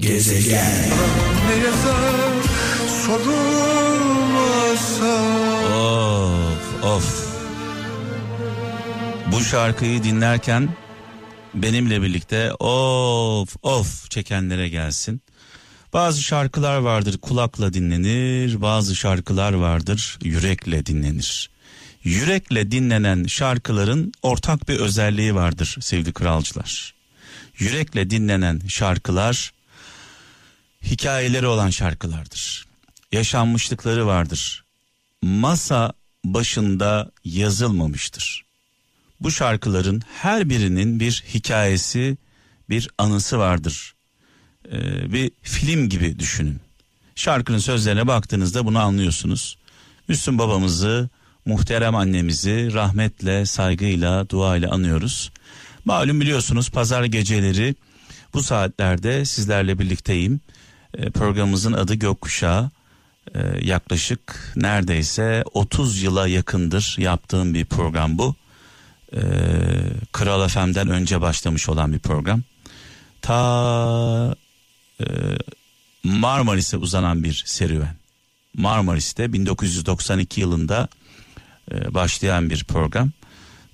Gezegen. Of of. Bu şarkıyı dinlerken benimle birlikte of of çekenlere gelsin. Bazı şarkılar vardır kulakla dinlenir, bazı şarkılar vardır yürekle dinlenir. Yürekle dinlenen şarkıların ortak bir özelliği vardır sevgili kralcılar. Yürekle dinlenen şarkılar hikayeleri olan şarkılardır. Yaşanmışlıkları vardır. Masa başında yazılmamıştır. Bu şarkıların her birinin bir hikayesi, bir anısı vardır. Ee, bir film gibi düşünün. Şarkının sözlerine baktığınızda bunu anlıyorsunuz. Müslüm babamızı, muhterem annemizi rahmetle, saygıyla, duayla anıyoruz. Malum biliyorsunuz pazar geceleri bu saatlerde sizlerle birlikteyim. Ee, programımızın adı Gökkuşağı. Ee, yaklaşık neredeyse 30 yıla yakındır yaptığım bir program bu. Ee, Kral FM'den önce başlamış olan bir program. Ta e, Marmaris'e uzanan bir serüven. Marmaris'te 1992 yılında e, başlayan bir program.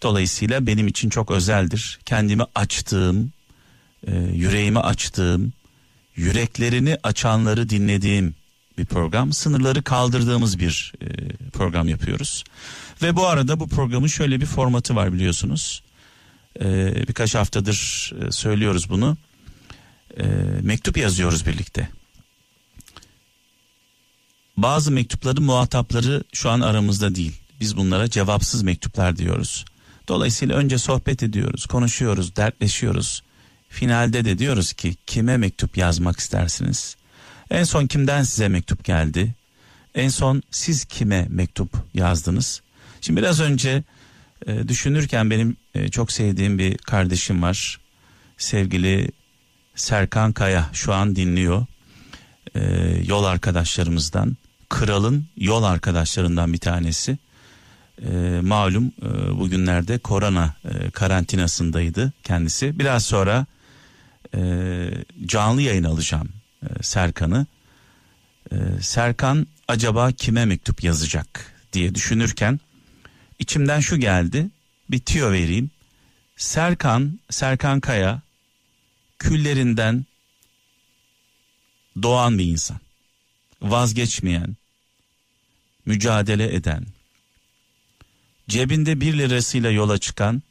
Dolayısıyla benim için çok özeldir. Kendimi açtığım, e, yüreğimi açtığım, yüreklerini açanları dinlediğim bir program. Sınırları kaldırdığımız bir e, program yapıyoruz. Ve bu arada bu programın şöyle bir formatı var biliyorsunuz. E, birkaç haftadır e, söylüyoruz bunu. E, mektup yazıyoruz birlikte. Bazı mektupların muhatapları şu an aramızda değil. Biz bunlara cevapsız mektuplar diyoruz. Dolayısıyla önce sohbet ediyoruz, konuşuyoruz, dertleşiyoruz. Finalde de diyoruz ki kime mektup yazmak istersiniz? En son kimden size mektup geldi? En son siz kime mektup yazdınız? Şimdi biraz önce e, düşünürken benim e, çok sevdiğim bir kardeşim var. Sevgili Serkan Kaya şu an dinliyor. E, yol arkadaşlarımızdan. Kral'ın yol arkadaşlarından bir tanesi. E, malum e, bugünlerde korona e, karantinasındaydı kendisi. Biraz sonra e, canlı yayın alacağım e, Serkan'ı. E, Serkan acaba kime mektup yazacak diye düşünürken içimden şu geldi. Bir tüyo vereyim. Serkan, Serkan Kaya küllerinden doğan bir insan. Vazgeçmeyen, mücadele eden, cebinde bir lirasıyla yola çıkan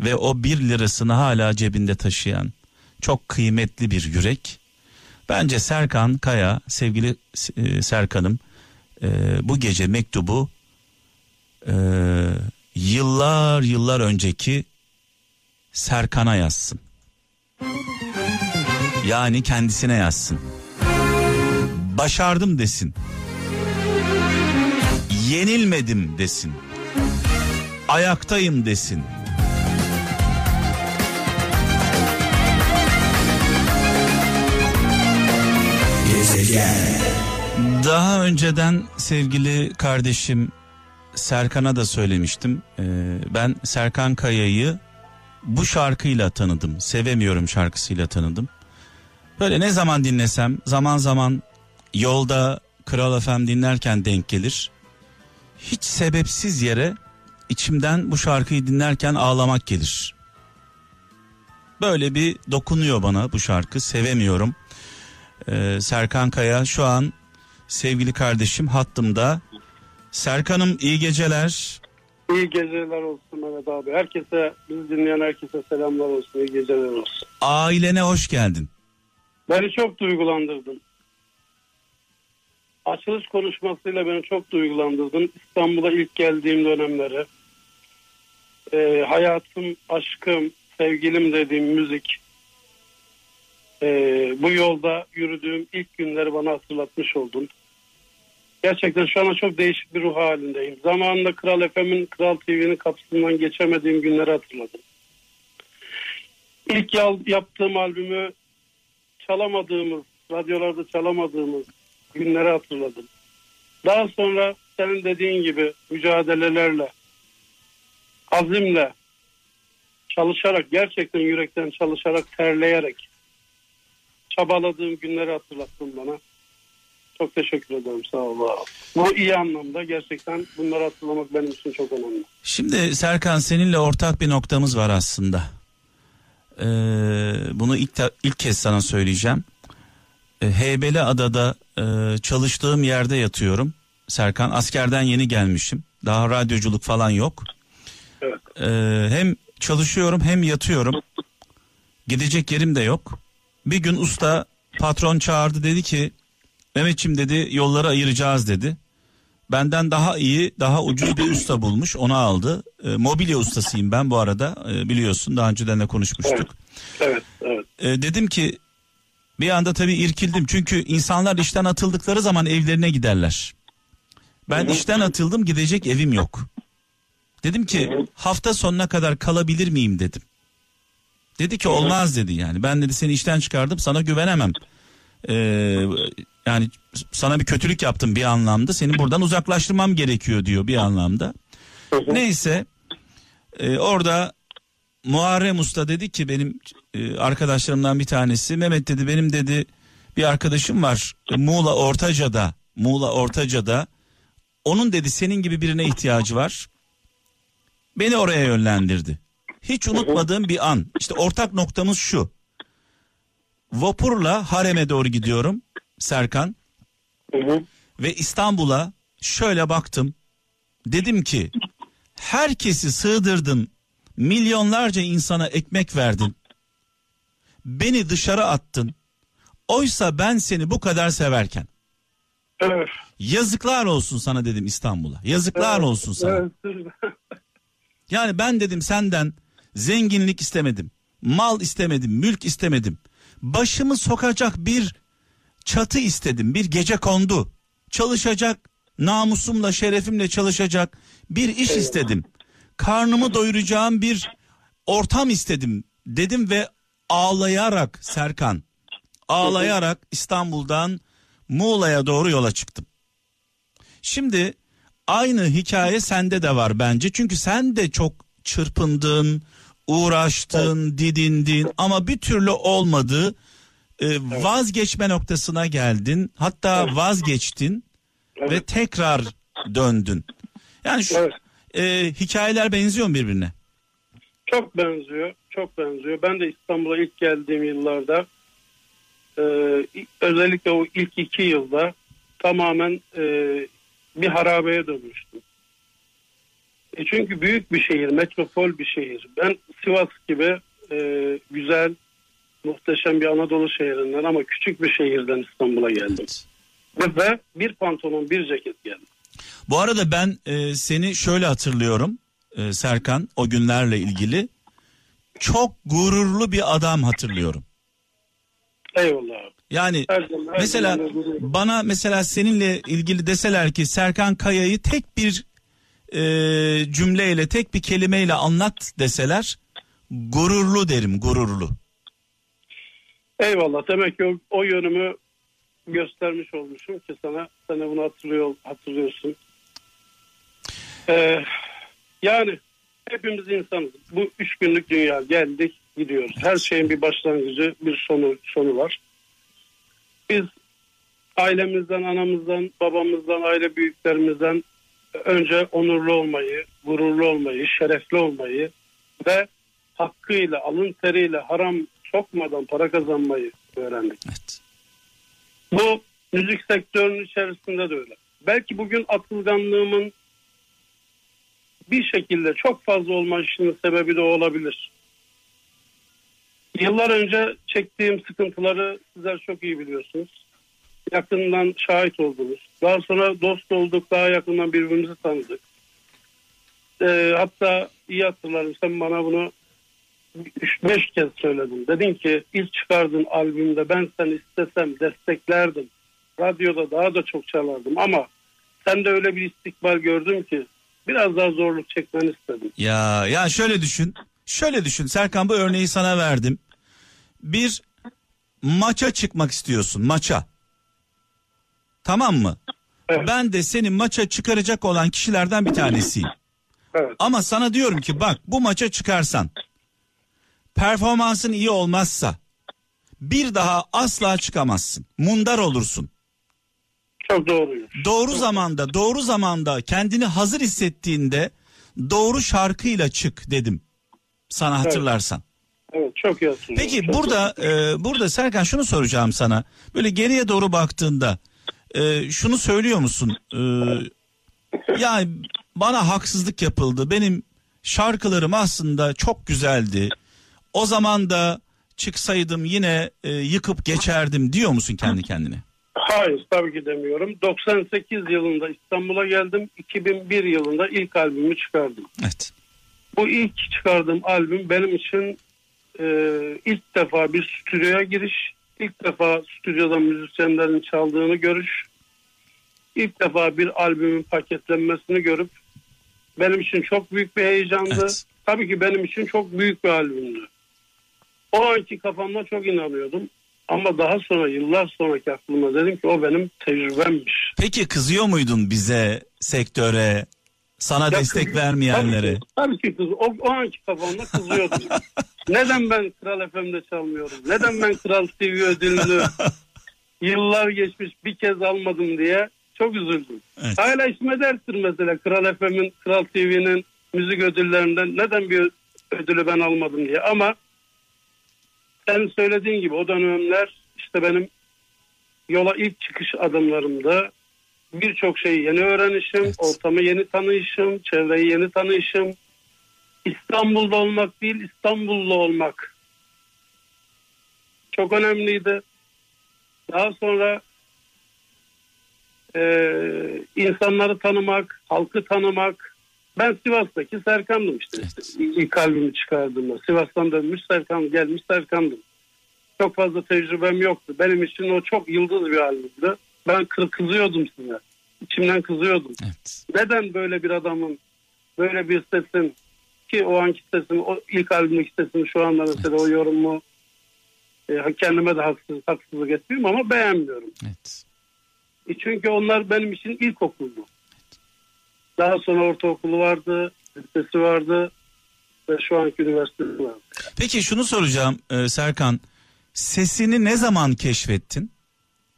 ve o bir lirasını hala cebinde taşıyan çok kıymetli bir yürek. Bence Serkan Kaya, sevgili e, Serkan'ım e, bu gece mektubu e, yıllar yıllar önceki Serkan'a yazsın. Yani kendisine yazsın. Başardım desin. Yenilmedim desin. Ayaktayım desin. Gezegen. Daha önceden sevgili kardeşim Serkan'a da söylemiştim. Ee, ben Serkan Kaya'yı bu şarkıyla tanıdım. Sevemiyorum şarkısıyla tanıdım. Böyle ne zaman dinlesem zaman zaman yolda Kral FM dinlerken denk gelir. Hiç sebepsiz yere içimden bu şarkıyı dinlerken ağlamak gelir. Böyle bir dokunuyor bana bu şarkı sevemiyorum. Ee, Serkan Kaya şu an sevgili kardeşim hattımda. Serkan'ım iyi geceler. İyi geceler olsun Mehmet abi. Herkese, bizi dinleyen herkese selamlar olsun. İyi geceler olsun. Ailene hoş geldin. Beni çok duygulandırdın. Açılış konuşmasıyla beni çok duygulandırdın. İstanbul'a ilk geldiğim dönemleri. Ee, hayatım, aşkım, sevgilim dediğim müzik. Ee, bu yolda yürüdüğüm ilk günleri bana hatırlatmış oldun. Gerçekten şu anda çok değişik bir ruh halindeyim. Zamanında Kral FM'in, Kral TV'nin kapısından geçemediğim günleri hatırladım. İlk yaptığım albümü çalamadığımız, radyolarda çalamadığımız günleri hatırladım. Daha sonra senin dediğin gibi mücadelelerle, azimle, çalışarak, gerçekten yürekten çalışarak, terleyerek çabaladığım günleri hatırlattın bana. Çok teşekkür ederim sağ ol. Bu iyi anlamda gerçekten bunları hatırlamak benim için çok önemli. Şimdi Serkan seninle ortak bir noktamız var aslında. Ee, bunu ilk ilk kez sana söyleyeceğim. Ee, Heybeli Adada e, çalıştığım yerde yatıyorum. Serkan askerden yeni gelmişim. Daha radyoculuk falan yok. Evet. Ee, hem çalışıyorum hem yatıyorum. Gidecek yerim de yok. Bir gün usta patron çağırdı dedi ki Mehmetçim dedi yolları ayıracağız dedi. Benden daha iyi daha ucuz bir usta bulmuş onu aldı. Ee, mobilya ustasıyım ben bu arada Ee, biliyorsun daha önceden de konuşmuştuk. Evet, evet. Ee, dedim ki bir anda tabii irkildim çünkü insanlar işten atıldıkları zaman evlerine giderler. Ben işten atıldım gidecek evim yok. Dedim ki hafta sonuna kadar kalabilir miyim dedim. Dedi ki olmaz dedi yani. Ben dedi seni işten çıkardım sana güvenemem. Ee, yani sana bir kötülük yaptım bir anlamda. Seni buradan uzaklaştırmam gerekiyor diyor bir anlamda. Neyse e, orada Muharrem Usta dedi ki benim e, arkadaşlarımdan bir tanesi Mehmet dedi benim dedi bir arkadaşım var Muğla Ortaca'da Muğla Ortaca'da onun dedi senin gibi birine ihtiyacı var. Beni oraya yönlendirdi. Hiç unutmadığım bir an. İşte ortak noktamız şu. Vapurla Harem'e doğru gidiyorum Serkan ve İstanbul'a şöyle baktım. Dedim ki herkesi sığdırdın. Milyonlarca insana ekmek verdin. Beni dışarı attın. Oysa ben seni bu kadar severken Evet. yazıklar olsun sana dedim İstanbul'a. Yazıklar olsun sana. Evet. Yani ben dedim senden zenginlik istemedim. Mal istemedim, mülk istemedim. Başımı sokacak bir çatı istedim. Bir gece kondu. Çalışacak, namusumla, şerefimle çalışacak bir iş istedim. Karnımı doyuracağım bir ortam istedim dedim ve ağlayarak Serkan ağlayarak İstanbul'dan Muğla'ya doğru yola çıktım. Şimdi aynı hikaye sende de var bence. Çünkü sen de çok çırpındın, uğraştın, didindin ama bir türlü olmadı. Ee, Vazgeçme noktasına geldin. Hatta vazgeçtin ve tekrar döndün. Yani şu Evet. e, hikayeler benziyor mu birbirine? Çok benziyor. Çok benziyor. Ben de İstanbul'a ilk geldiğim yıllarda e, özellikle o ilk iki yılda tamamen e, bir harabeye dönmüştüm. E çünkü büyük bir şehir, metropol bir şehir. Ben Sivas gibi e, güzel, muhteşem bir Anadolu şehrinden ama küçük bir şehirden İstanbul'a geldim. Ve, ve bir pantolon, bir ceket geldim. Bu arada ben e, seni şöyle hatırlıyorum e, Serkan o günlerle ilgili. Çok gururlu bir adam hatırlıyorum. Eyvallah abi. Yani Her zaman- her mesela zaman bana mesela seninle ilgili deseler ki Serkan Kaya'yı tek bir e, cümleyle tek bir kelimeyle anlat deseler gururlu derim gururlu. Eyvallah. Demek ki o, o yönümü göstermiş olmuşum ki sana. De bunu hatırlıyor, hatırlıyorsun. Ee, yani hepimiz insanız. Bu üç günlük dünya geldik gidiyoruz. Her şeyin bir başlangıcı bir sonu sonu var. Biz ailemizden, anamızdan, babamızdan, aile büyüklerimizden önce onurlu olmayı, gururlu olmayı, şerefli olmayı ve hakkıyla, alın teriyle haram sokmadan para kazanmayı öğrendik. Evet. Bu müzik sektörünün içerisinde de öyle. Belki bugün atılganlığımın bir şekilde çok fazla olma işinin sebebi de olabilir. Yıllar önce çektiğim sıkıntıları sizler çok iyi biliyorsunuz. Yakından şahit oldunuz. Daha sonra dost olduk, daha yakından birbirimizi tanıdık. Ee, hatta iyi hatırlarım sen bana bunu 3-5 kez söyledim. Dedin ki ilk çıkardığın albümde ben seni istesem desteklerdim. Radyoda daha da çok çalardım ama sen de öyle bir istikbal gördüm ki biraz daha zorluk çekmeni istedim. Ya ya şöyle düşün. Şöyle düşün. Serkan bu örneği sana verdim. Bir maça çıkmak istiyorsun. Maça. Tamam mı? Evet. Ben de seni maça çıkaracak olan kişilerden bir tanesiyim. Evet. Ama sana diyorum ki bak bu maça çıkarsan performansın iyi olmazsa bir daha asla çıkamazsın. Mundar olursun. Çok doğru. Doğru zamanda, doğru zamanda kendini hazır hissettiğinde doğru şarkıyla çık dedim. Sana hatırlarsan. Evet çok iyi. Peki Çok burada e, burada Serkan şunu soracağım sana. Böyle geriye doğru baktığında e, şunu söylüyor musun? E, ya bana haksızlık yapıldı. Benim şarkılarım aslında çok güzeldi. O zaman da çıksaydım yine e, yıkıp geçerdim diyor musun kendi kendine? Hayır tabii ki demiyorum. 98 yılında İstanbul'a geldim. 2001 yılında ilk albümü çıkardım. Evet. Bu ilk çıkardığım albüm benim için e, ilk defa bir stüdyoya giriş, ilk defa stüdyoda müzisyenlerin çaldığını görüş, ilk defa bir albümün paketlenmesini görüp benim için çok büyük bir heyecandı. Evet. Tabii ki benim için çok büyük bir albümdü. O anki kafamda çok inanıyordum. Ama daha sonra yıllar sonraki aklıma dedim ki o benim tecrübemmiş. Peki kızıyor muydun bize, sektöre, sana Ya destek kız- vermeyenlere? Tabii, ki- kız. O, o anki kafamda kızıyordum. Neden ben Kral FM'de çalmıyorum? Neden ben Kral TV ödülünü yıllar geçmiş bir kez almadım diye çok üzüldüm. Evet. Hala isme derttir mesela Kral FM'in, Kral TV'nin müzik ödüllerinden neden bir ödülü ben almadım diye. Ama sen söylediğin gibi o dönemler işte benim yola ilk çıkış adımlarımda birçok şeyi yeni öğrenişim, Evet. ortamı yeni tanıyışım, çevreyi yeni tanıyışım. İstanbul'da olmak değil İstanbullu olmak çok önemliydi. Daha sonra e, insanları tanımak, halkı tanımak. Ben Sivas'taki Serkan'dım işte. Evet. İlk albümü çıkardığımda. Sivas'tan dönmüş Serkan, gelmiş Serkan'dım. Çok fazla tecrübem yoktu. Benim için o çok yıldız bir albümdü. Ben kı- kızıyordum size. İçimden kızıyordum. Evet. Neden böyle bir adamın, böyle bir sesin ki o anki sesim, o ilk albümdeki sesim şu anda mesela o yorumu e, kendime de haksız, haksızlık etmiyorum ama beğenmiyorum. Evet. E çünkü onlar benim için ilkokuldu. Daha sonra ortaokulu vardı, lisesi vardı ve şu anki üniversitesi var. Peki şunu soracağım e, Serkan. Sesini ne zaman keşfettin?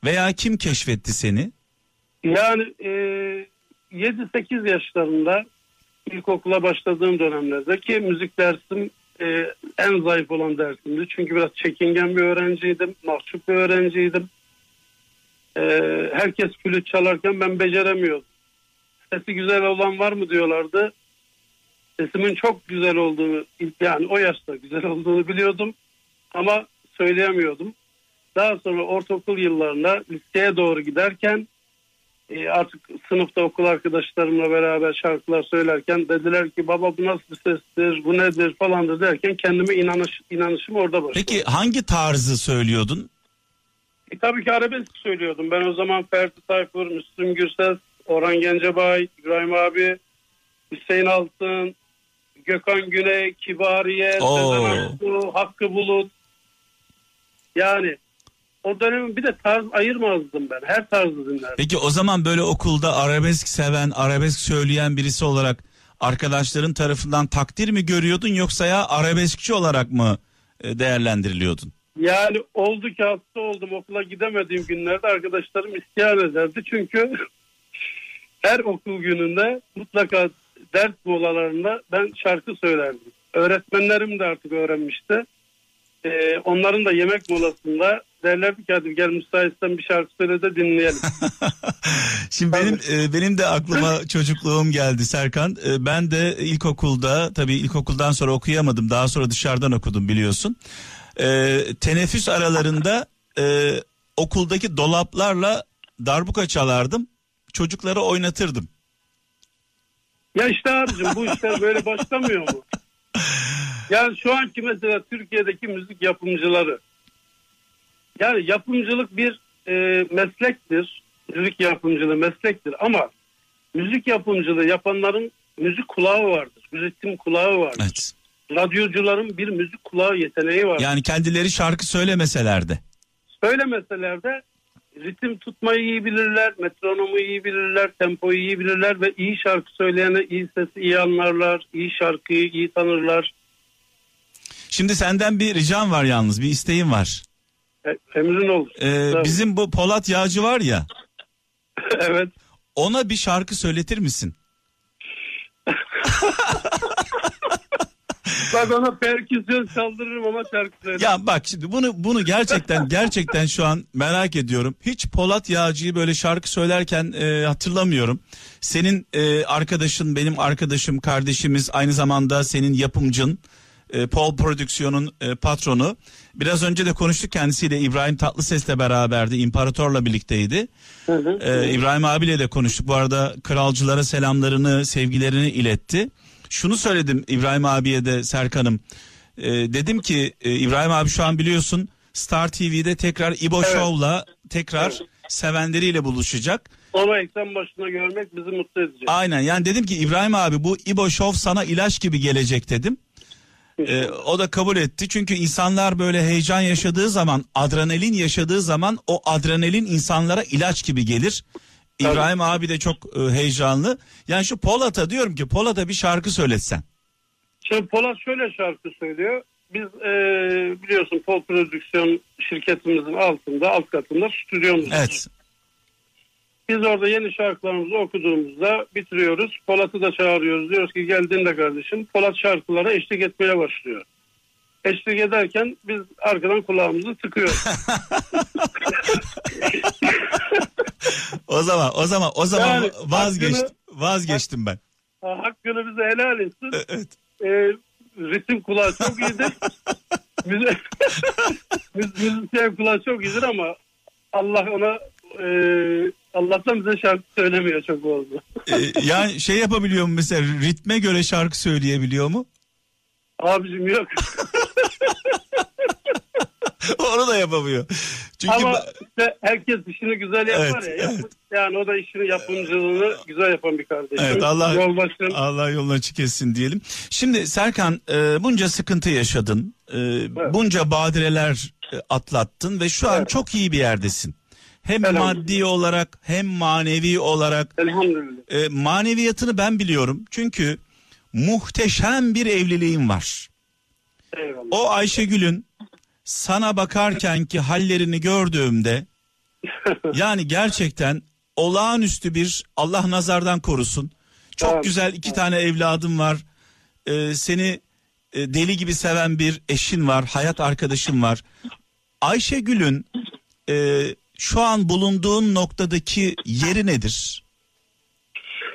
Veya kim keşfetti seni? Yani e, 7-8 yaşlarında ilkokula başladığım dönemlerde ki müzik dersim e, en zayıf olan dersimdi. Çünkü biraz çekingen bir öğrenciydim, mahcup bir öğrenciydim. E, herkes flüt çalarken ben beceremiyordum. Sesi güzel olan var mı diyorlardı. Sesimin çok güzel olduğunu, yani o yaşta güzel olduğunu biliyordum ama söyleyemiyordum. Daha sonra ortaokul yıllarında liseye doğru giderken e, artık sınıfta okul arkadaşlarımla beraber şarkılar söylerken dediler ki baba bu nasıl bir sestir, bu nedir falandır derken kendime inanış, inanışım orada başladı. Peki hangi tarzı söylüyordun? E, tabii ki arabesk söylüyordum. Ben o zaman Ferdi Tayfur, Müslüm Gürses, Orhan Gencebay, İbrahim abi, Hüseyin Altın, Gökhan Güney, Kibariye. Sezen Aksu, Hakkı Bulut. Yani o dönemin bir de tarz ayırmazdım ben. Her tarzı dinlerdim. Peki o zaman böyle okulda arabesk seven, arabesk söyleyen birisi olarak arkadaşların tarafından takdir mi görüyordun yoksa ya arabeskçi olarak mı e, değerlendiriliyordun? Yani oldu ki hasta oldum okula gidemediğim günlerde arkadaşlarım isyan ederdi. Çünkü her okul gününde mutlaka ders molalarında ben şarkı söylerdim. Öğretmenlerim de artık öğrenmişti. Ee, onların da yemek molasında derlerdi ki hadi gel müsaitsen bir şarkı söyle de dinleyelim. Şimdi benim e, benim de aklıma çocukluğum geldi Serkan. E, ben de ilkokulda tabii ilkokuldan sonra okuyamadım. Daha sonra dışarıdan okudum biliyorsun. E, teneffüs aralarında e, okuldaki dolaplarla darbuka çalardım. Çocukları oynatırdım. ya işte abicim bu işler böyle başlamıyor mu? Yani şu anki mesela Türkiye'deki müzik yapımcıları yani yapımcılık bir e, meslektir. Müzik yapımcılığı meslektir ama müzik yapımcılığı yapanların müzik kulağı vardır. Ritim kulağı vardır. Evet. Radyocuların bir müzik kulağı yeteneği var. Yani kendileri şarkı söylemeseler de. Söylemeseler de ritim tutmayı iyi bilirler, metronomu iyi bilirler, tempoyu iyi bilirler ve iyi şarkı söyleyene iyi sesi iyi anlarlar, iyi şarkıyı iyi tanırlar. Şimdi senden bir ricam var yalnız bir isteğim var. E, emrin olur. Ee, bizim bu Polat Yağcı var ya evet. ona bir şarkı söyletir misin? Bak ona perküsyon çaldırırım ama şarkı söylerim. Ya bak şimdi bunu bunu gerçekten gerçekten şu an merak ediyorum. Hiç Polat Yağcı'yı böyle şarkı söylerken e, hatırlamıyorum. Senin e, arkadaşın benim arkadaşım kardeşimiz aynı zamanda senin yapımcın. E, Paul Prodüksiyon'un e, patronu. Biraz önce de konuştuk kendisiyle İbrahim Tatlıses'le beraberdi. İmparator'la birlikteydi. Hı hı. Ee, İbrahim abiyle de konuştuk. Bu arada kralcılara selamlarını, sevgilerini iletti. Şunu söyledim İbrahim abiye de Serkan'ım. Ee, dedim ki e, İbrahim abi şu an biliyorsun Star TV'de tekrar İbo Evet. Show'la tekrar sevenleriyle buluşacak. Onu ekran başına görmek bizi mutlu edecek. Aynen yani dedim ki İbrahim abi bu İbo Show sana ilaç gibi gelecek dedim. Ee, o da kabul etti çünkü insanlar böyle heyecan yaşadığı zaman adrenalin yaşadığı zaman o adrenalin insanlara ilaç gibi gelir. İbrahim abi de çok e, heyecanlı. Yani şu Polat'a diyorum ki Polat'a bir şarkı söyletsen. Şimdi Polat şöyle şarkı söylüyor. Biz e, biliyorsun Pol Prodüksiyon şirketimizin altında, alt katında stüdyomuz. Evet. Biz orada yeni şarkılarımızı okuduğumuzda bitiriyoruz. Polat'ı da çağırıyoruz. Diyoruz ki gel dinle kardeşim. Polat şarkılara eşlik etmeye başlıyor. Eşlik ederken biz arkadan kulağımızı tıkıyoruz. O zaman o zaman o zaman Yani vazgeçtim. hakkını- vazgeçtim ben. Ha, Hakkını bize helal etsin. Evet. E, ritim kulağı çok iyidir. Müzi- Müz- Müzisyen kulağı çok iyidir ama Allah ona e, Allah'tan bize şarkı söylemiyor çok oldu. Ee, yani şey yapabiliyor mu mesela ritme göre şarkı söyleyebiliyor mu? Abicim yok. Onu da yapamıyor. Çünkü Ama ba- işte herkes işini güzel yapar Evet, ya. Evet. Yani o da işini yapımcılığını güzel yapan bir kardeşim. Evet, Allah- Yoldaşım. Allah yolunu açık etsin diyelim. Şimdi Serkan e, bunca sıkıntı yaşadın. E, Bunca badireler e, atlattın ve şu an Evet. çok iyi bir yerdesin. Hem maddi olarak hem manevi olarak Elhamdülillah. e, maneviyatını ben biliyorum. Çünkü muhteşem bir evliliğin var. Eyvallah. O Ayşegül'ün sana bakarken ki hallerini gördüğümde yani gerçekten olağanüstü bir Allah nazardan korusun. Çok Tamam. güzel iki tane evladım var. Ee, seni e, deli gibi seven bir eşin var, hayat arkadaşın var. Ayşegül'ün e, şu an bulunduğun noktadaki yeri nedir?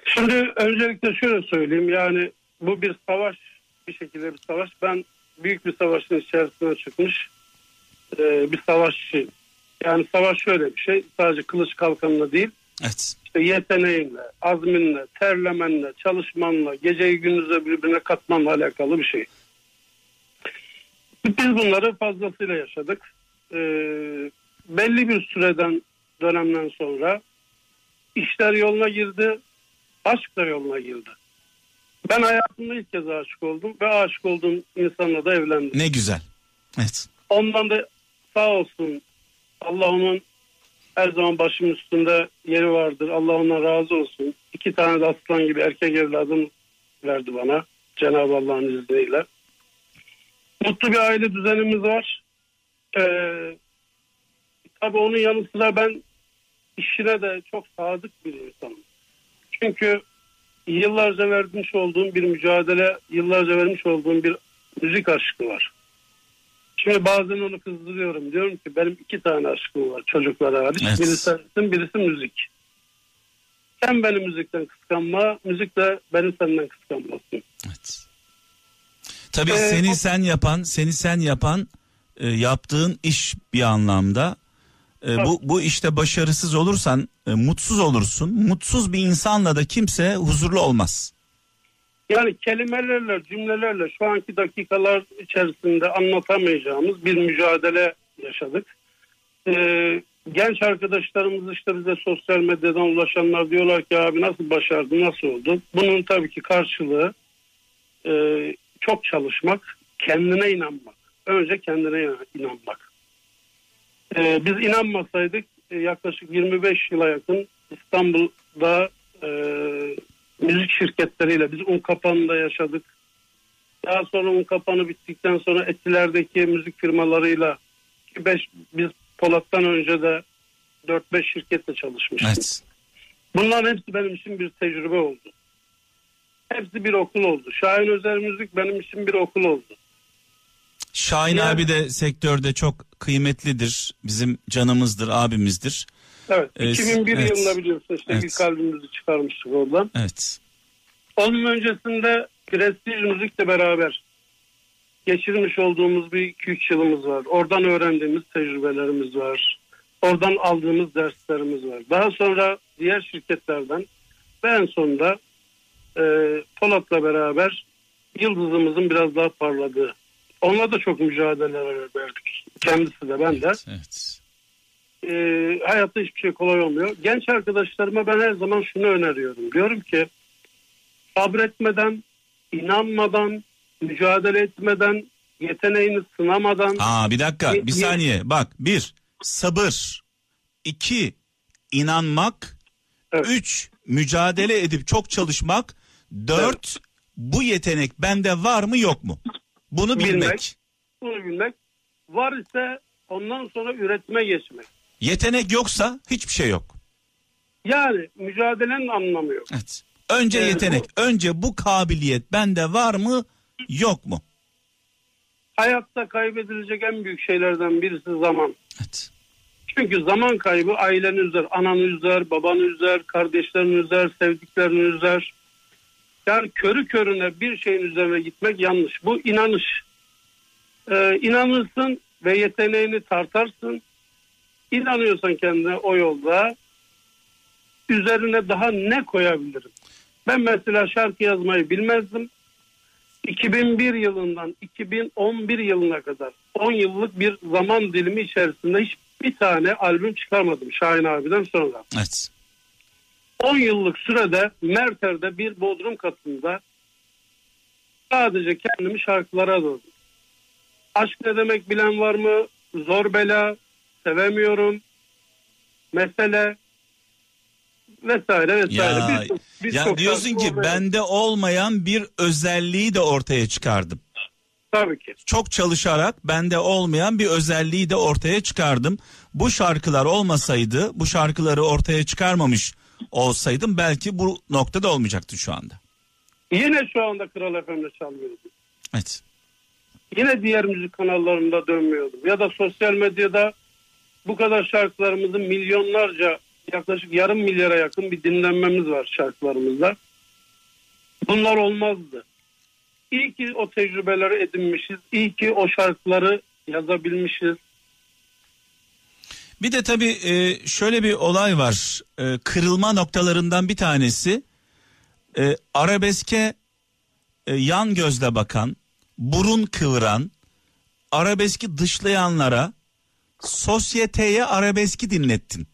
Şimdi öncelikle şöyle söyleyeyim. Yani bu bir savaş bir şekilde bir savaş. Ben büyük bir savaşın içerisine çıkmış e, bir savaşçıyım. Yani savaş şöyle bir şey. Sadece kılıç kalkanla değil. Evet. işte yeteneğinle, azminle, terlemenle, çalışmanla, geceyi gündüze birbirine katmanla alakalı bir şey. Biz bunları fazlasıyla yaşadık. Ee, belli bir süreden, dönemden sonra işler yoluna girdi, aşk da yoluna girdi. Ben hayatımda ilk kez aşık oldum ve aşık olduğum insanla da evlendim. Ne güzel. Evet. Ondan da sağ olsun Allah onun her zaman başımın üstünde yeri vardır. Allah ondan razı olsun. İki tane de aslan gibi erkek evladım verdi bana. Cenab-ı Allah'ın izniyle. Mutlu bir aile düzenimiz var. Ee, tabii onun yanı sıra ben işine de çok sadık bir insanım. Çünkü yıllarca vermiş olduğum bir mücadele, yıllarca vermiş olduğum bir müzik aşkı var. Şimdi bazen onu kızdırıyorum. Diyorum ki benim iki tane aşkım var çocuklara hariç. Evet. Birisi sensin, birisi müzik. Sen beni müzikten kıskanma, müzik de beni senden kıskanmasın. Evet. Tabii Ee, seni o- sen yapan, seni sen yapan e, yaptığın iş bir anlamda. E, bu bu işte başarısız olursan e, mutsuz olursun. Mutsuz bir insanla da kimse huzurlu olmaz. Yani kelimelerle, cümlelerle şu anki dakikalar içerisinde anlatamayacağımız bir mücadele yaşadık. Ee, genç arkadaşlarımız işte bize sosyal medyadan ulaşanlar diyorlar ki abi nasıl başardı, nasıl oldu? Bunun tabii ki karşılığı e, çok çalışmak, kendine inanmak. Önce kendine inan- inanmak. Ee, biz inanmasaydık e, yaklaşık 25 yıla yakın İstanbul'da e, müzik şirketleriyle biz Unkapanı'nda yaşadık. Daha sonra Unkapanı bittikten sonra Etiler'deki müzik firmalarıyla Beş, biz Polat'tan önce de 4-5 şirketle çalışmıştık. Evet. Bunların hepsi benim için bir tecrübe oldu. Hepsi bir okul oldu. Şahin Özel Müzik benim için bir okul oldu. Şahin Yani- abi de sektörde çok kıymetlidir. Bizim canımızdır, abimizdir. Evet. Ee, 2001 evet. yılında biliyorsun işte Evet. ilk albümümüzü çıkarmıştık oradan. Evet. Onun öncesinde Prestij Müzik'le beraber geçirmiş olduğumuz bir 2-3 yılımız var. Oradan öğrendiğimiz tecrübelerimiz var. Oradan aldığımız derslerimiz var. Daha sonra diğer şirketlerden ve en sonunda e, Polat'la beraber yıldızımızın biraz daha parladığı. Onunla da çok mücadeleler verdik. Kendisi de ben de. Evet. E, hayatta hiçbir şey kolay olmuyor. Genç arkadaşlarıma ben her zaman şunu öneriyorum. Diyorum ki sabretmeden, inanmadan, mücadele etmeden, yeteneğini sınamadan Aa bir dakika, bir ye- saniye. Bak, bir sabır, iki inanmak, Evet. üç mücadele edip çok çalışmak, dört bu yetenek bende var mı yok mu? Bunu bilmek. Bilmek. bunu bilmek. Var ise ondan sonra üretime geçmek. Yetenek yoksa hiçbir şey yok. Yani mücadelenin anlamı yok. Evet. Önce Evet. yetenek, önce bu kabiliyet bende var mı yok mu? Hayatta kaybedilecek en büyük şeylerden birisi zaman. Evet. Çünkü zaman kaybı aileni üzer, ananı üzer, babanı üzer, kardeşlerini üzer, sevdiklerini üzer. Yani körü körüne bir şeyin üzerine gitmek yanlış. Bu inanış. Ee, inanırsın ve yeteneğini tartarsın. İnanıyorsan kendine o yolda üzerine daha ne koyabilirim? Ben mesela şarkı yazmayı bilmezdim. 2001 yılından 2011 yılına kadar 10 yıllık bir zaman dilimi içerisinde hiçbir tane albüm çıkarmadım Şahin abiden sonra. Evet. 10 yıllık sürede Merter'de bir bodrum katında sadece kendimi şarkılara adadım. Aşk ne demek bilen var mı? Zor bela, sevemiyorum, mesele vesaire vesaire. Ya, Birçok- birçok ya diyorsun ki orada- bende olmayan bir özelliği de ortaya çıkardım. Tabii ki. Çok çalışarak bende olmayan bir özelliği de ortaya çıkardım. Bu şarkılar olmasaydı, bu şarkıları ortaya çıkarmamış olsaydım belki bu noktada olmayacaktı şu anda. Yine şu anda Kral FM'de çalmıyordum. Evet. Yine diğer müzik kanallarında dönmüyordum. Ya da sosyal medyada bu kadar şarkılarımızın milyonlarca yaklaşık yarım milyara yakın bir dinlenmemiz var şarkılarımızda. Bunlar olmazdı. İyi ki o tecrübeleri edinmişiz. İyi ki o şarkıları yazabilmişiz. Bir de tabii e, şöyle bir olay var. E, kırılma noktalarından bir tanesi e, arabeske e, yan gözle bakan, burun kıvıran, arabeski dışlayanlara sosyeteye arabeski dinlettin.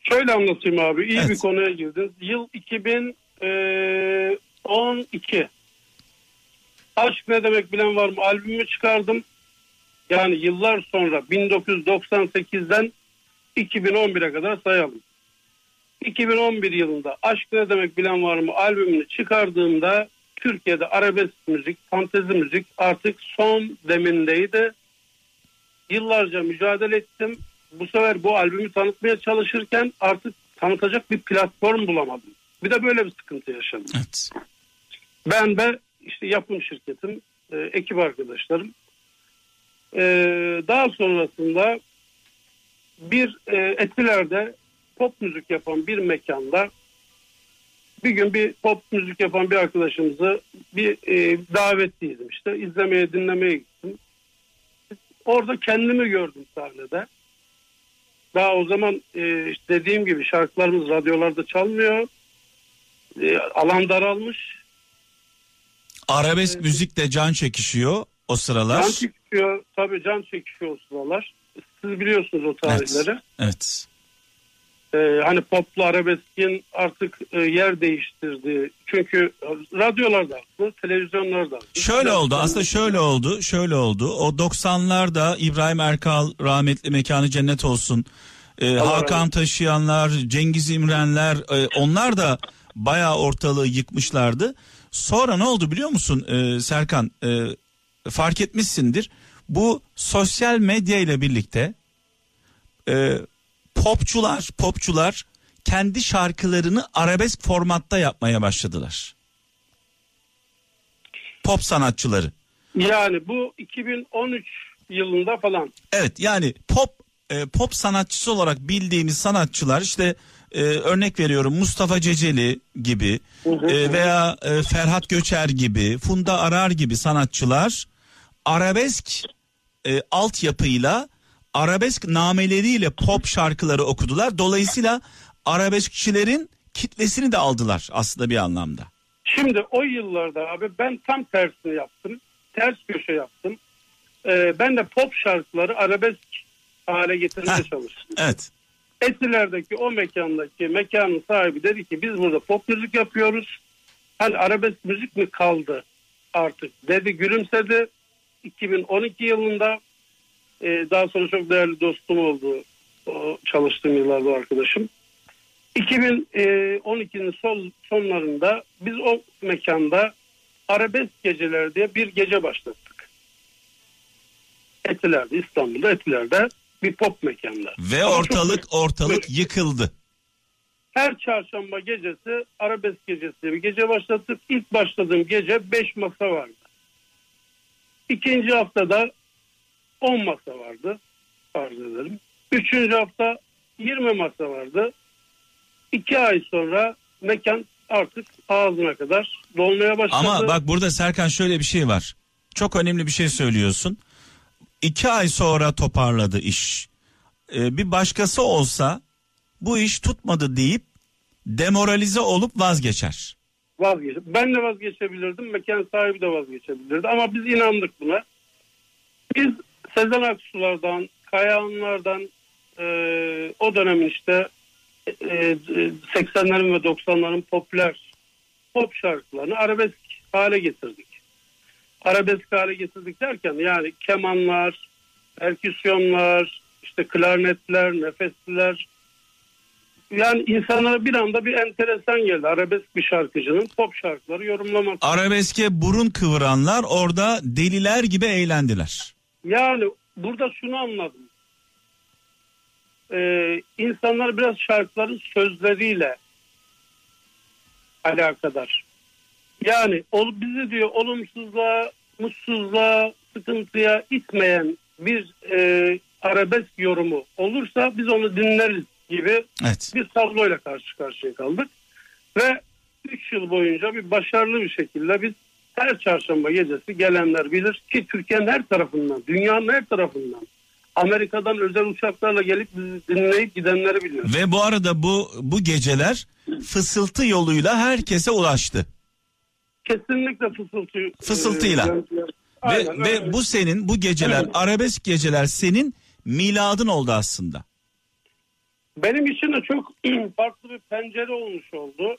Şöyle anlatayım abi. İyi Evet. bir konuya girdin. Yıl 2012. Aşk ne demek bilen var mı? Albümü çıkardım. Yani yıllar sonra 1998'den 2011'e kadar sayalım. 2011 yılında Aşk ne demek bilen var mı? Albümünü çıkardığımda Türkiye'de arabesk müzik, fantezi müzik artık son demindeydi. Yıllarca mücadele ettim. Bu sefer bu albümü tanıtmaya çalışırken artık tanıtacak bir platform bulamadım. Bir de böyle bir sıkıntı yaşadım. Evet. Ben de işte yapım şirketim, e, ekip arkadaşlarım. E, daha sonrasında bir e, Etiler'de pop müzik yapan bir mekanda bir gün bir pop müzik yapan bir arkadaşımızı bir e, davetliydim işte izlemeye dinlemeye gittim. Orada kendimi gördüm sahnede. Daha o zaman e, işte dediğim gibi şarkılarımız radyolarda çalmıyor. E, alan daralmış. Arabesk müzik de can çekişiyor o sıralar. Can çekişiyor. Tabii can çekişiyor o sıralar. Siz biliyorsunuz o tarihleri. Evet. Ee, hani poplu arabeskin artık e, yer değiştirdi. Çünkü radyolarda haklı, televizyonlarda haklı. Şöyle oldu aslında şöyle oldu şöyle oldu o 90'larda İbrahim Erkal rahmetli mekanı cennet olsun Ee, Hakan Taşıyanlar Cengiz İmrenler e, onlar da bayağı ortalığı yıkmışlardı sonra ne oldu biliyor musun Ee, Serkan Ee, fark etmişsindir Bu sosyal medya ile birlikte e, popçular, popçular kendi şarkılarını arabesk formatta yapmaya başladılar. Pop sanatçıları. Yani bu 2013 yılında falan. Evet yani pop e, pop sanatçısı olarak bildiğimiz sanatçılar işte e, örnek veriyorum Mustafa Ceceli gibi e, veya e, Ferhat Göçer gibi Funda Arar gibi sanatçılar arabesk e, altyapıyla arabesk nameleriyle pop şarkıları okudular. Dolayısıyla arabeskçilerin kitlesini de aldılar aslında bir anlamda. Şimdi o yıllarda abi ben tam tersini yaptım. Ters köşe yaptım. Ee, ben de pop şarkıları arabesk hale getirmeye Heh. çalıştım. Evet. Etiler'deki o mekandaki mekanın sahibi dedi ki biz burada pop müzik yapıyoruz. Hani arabesk müzik mi kaldı artık dedi gülümsedi. 2012 yılında e, daha sonra çok değerli dostum oldu. O çalıştığım yıllarda arkadaşım. 2012'nin son, sonlarında biz o mekanda arabesk geceler diye bir gece başlattık. Etiler'de İstanbul'da Etiler'de bir pop mekanda. Ve Ama çok- ortalık ortalık yıkıldı. her çarşamba gecesi arabesk gecesi bir gece başlattık. İlk başladığım gece 5 masa vardı. İkinci haftada 10 masa vardı. Farz edelim. Üçüncü hafta 20 masa vardı. İki ay sonra mekan artık ağzına kadar dolmaya başladı. Ama bak burada Serkan şöyle bir şey var. Çok önemli bir şey söylüyorsun. İki ay sonra toparladı iş. Ee, bir başkası olsa bu iş tutmadı deyip demoralize olup vazgeçer. Vazgeç. Ben de vazgeçebilirdim. Mekan sahibi de vazgeçebilirdi. Ama biz inandık buna. Biz Sezen Aksu'lardan, Kayahanlardan e, o dönemin işte e, 80'lerin ve 90'ların popüler pop şarkılarını arabesk hale getirdik. Arabesk hale getirdik derken yani kemanlar, perküsyonlar, işte klarnetler, nefesliler yani insanlara bir anda bir enteresan geldi. Arabesk bir şarkıcının pop şarkıları yorumlamak. Arabeske burun kıvıranlar orada deliler gibi eğlendiler. Yani burada şunu anladım. Ee, insanlar biraz şarkıların sözleriyle alakadar. Yani ol, bizi diyor olumsuzluğa, mutsuzluğa, sıkıntıya itmeyen bir e, arabesk yorumu olursa biz onu dinleriz gibi Evet. bir tabloyla karşı karşıya kaldık. Ve 3 yıl boyunca bir başarılı bir şekilde biz her çarşamba gecesi gelenler bilir ki Türkiye'nin her tarafından, dünyanın her tarafından Amerika'dan özel uçaklarla gelip bizi dinleyip gidenleri biliyoruz. Ve bu arada bu bu geceler fısıltı yoluyla herkese ulaştı. Kesinlikle fısıltı. Fısıltıyla. e, Ve aynen, ve aynen. bu senin bu geceler arabesk geceler senin miladın oldu aslında. Benim için de çok farklı bir pencere olmuş oldu.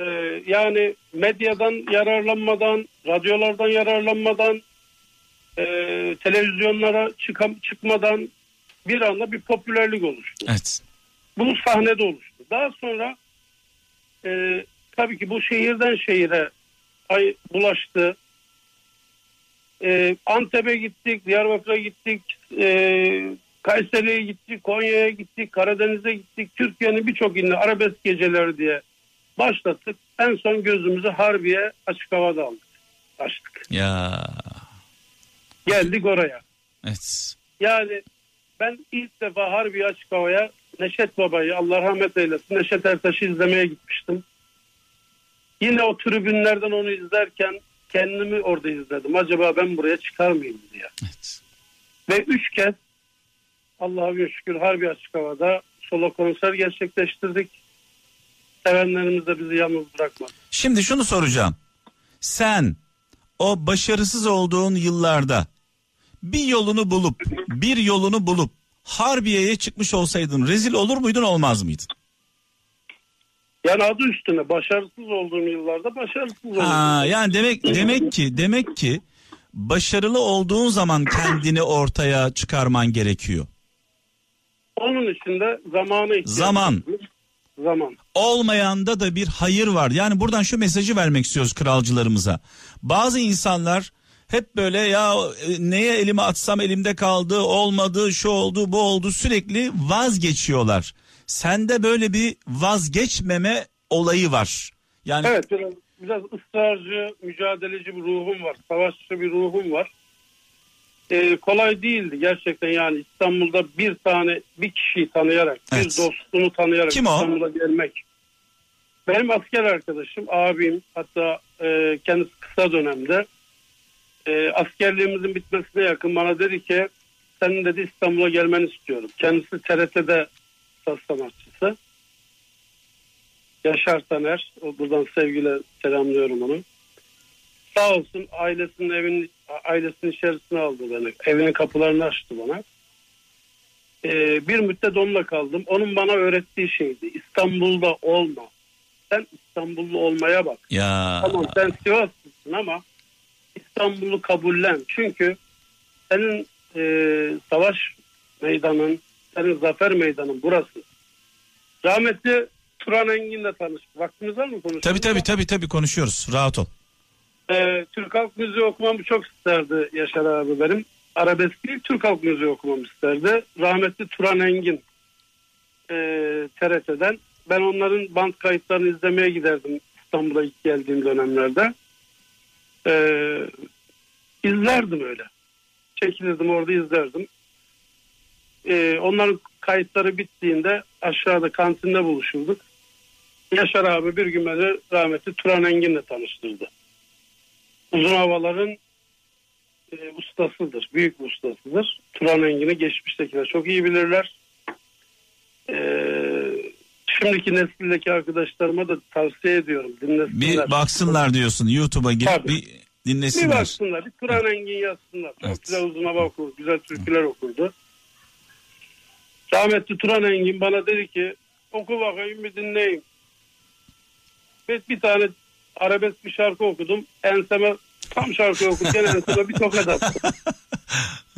Ee, yani medyadan yararlanmadan, radyolardan yararlanmadan, e, televizyonlara çıkam, çıkmadan bir anda bir popülerlik oluştu. Evet. Bu sahnede oluştu. Daha sonra e, tabii ki bu şehirden şehire ay, bulaştı. E, Antep'e gittik, Diyarbakır'a gittik, e, Kayseri'ye gittik, Konya'ya gittik, Karadeniz'e gittik. Türkiye'nin birçok ilinde arabesk geceleri diye başlattık. En son gözümüzü Harbiye açık havada aldık. Açtık. Ya Geldik oraya. evet. Yani ben ilk defa Harbiye Açık Hava'ya Neşet Baba'yı Allah rahmet eylesin Neşet Ertaş'ı izlemeye gitmiştim. Yine o tribünlerden onu izlerken kendimi orada izledim. Acaba ben buraya çıkar mıyım diye. evet. Ve üç kez Allah'a bir şükür Harbiye Açık Hava'da solo konser gerçekleştirdik. Sevenlerimiz de bizi yalnız bırakmadı. Şimdi şunu soracağım. Sen o başarısız olduğun yıllarda bir yolunu bulup bir yolunu bulup Harbiye'ye çıkmış olsaydın rezil olur muydun olmaz mıydın? Yani adı üstüne başarısız olduğum yıllarda başarısız oldum. Ha, yani demek demek ki demek ki başarılı olduğun zaman kendini ortaya çıkarman gerekiyor. Onun de zamana ihtiyaç Zaman. Zaman. olmayanda da bir hayır var. Yani buradan şu mesajı vermek istiyoruz kralcılarımıza. Bazı insanlar hep böyle ya e, neye elimi atsam elimde kaldı, olmadı, şu oldu, bu oldu sürekli vazgeçiyorlar. Sende böyle bir vazgeçmeme olayı var. Yani Evet biraz, biraz ısrarcı, mücadeleci bir ruhum var. Savaşçı bir ruhum var. Ee, kolay değildi gerçekten yani İstanbul'da bir tane bir kişiyi tanıyarak, Evet. bir dostunu tanıyarak Kim o? İstanbul'a gelmek. Benim asker arkadaşım, abim hatta e, kendisi kısa dönemde e, askerliğimizin bitmesine yakın bana dedi ki senin dedi İstanbul'a gelmeni istiyorum. Kendisi TRT'de saz sanatçısı. Yaşar Taner. Buradan sevgiyle selamlıyorum onu. Sağ olsun ailesinin evin ailesinin içerisine aldı beni. Evinin kapılarını açtı bana. Ee, bir müddet onunla kaldım. Onun bana öğrettiği şeydi. İstanbul'da olma. Sen İstanbullu olmaya bak. ya Tamam sen Sivaslısın ama İstanbul'u kabullen. Çünkü senin e, savaş meydanın, senin zafer meydanın burası. Rahmetli Turan Engin'le tanıştık. Vaktimiz var mı konuşmaya? tabii tabii tabii tabii konuşuyoruz. Rahat ol. Ee, Türk Halk Müziği okumamı çok isterdi Yaşar abi benim. Arabesk değil Türk Halk Müziği okumamı isterdi. Rahmetli Turan Engin e, TRT'den. Ben onların band kayıtlarını izlemeye giderdim İstanbul'a ilk geldiğim dönemlerde. Ee, izlerdim öyle. Çekilirdim orada izlerdim. Ee, onların kayıtları bittiğinde aşağıda kantinde buluşurduk. Yaşar abi bir gün beni rahmetli Turan Engin'le tanıştırdı uzun havaların e, ustasıdır. Büyük bir ustasıdır. Turan Engin'i geçmiştekiler çok iyi bilirler. E, şimdiki nesildeki arkadaşlarıma da tavsiye ediyorum. Dinlesinler. Bir baksınlar diyorsun YouTube'a girip Tabii. bir Bir dinlesinler. baksınlar. Bir Turan Engin yazsınlar. Çok Evet. güzel uzun hava okur. Güzel türküler okurdu. Rahmetli Turan Engin bana dedi ki oku bakayım bir dinleyeyim. Ve bir tane arabesk bir şarkı okudum. Enseme tam şarkı okurken enseme bir tokat attı.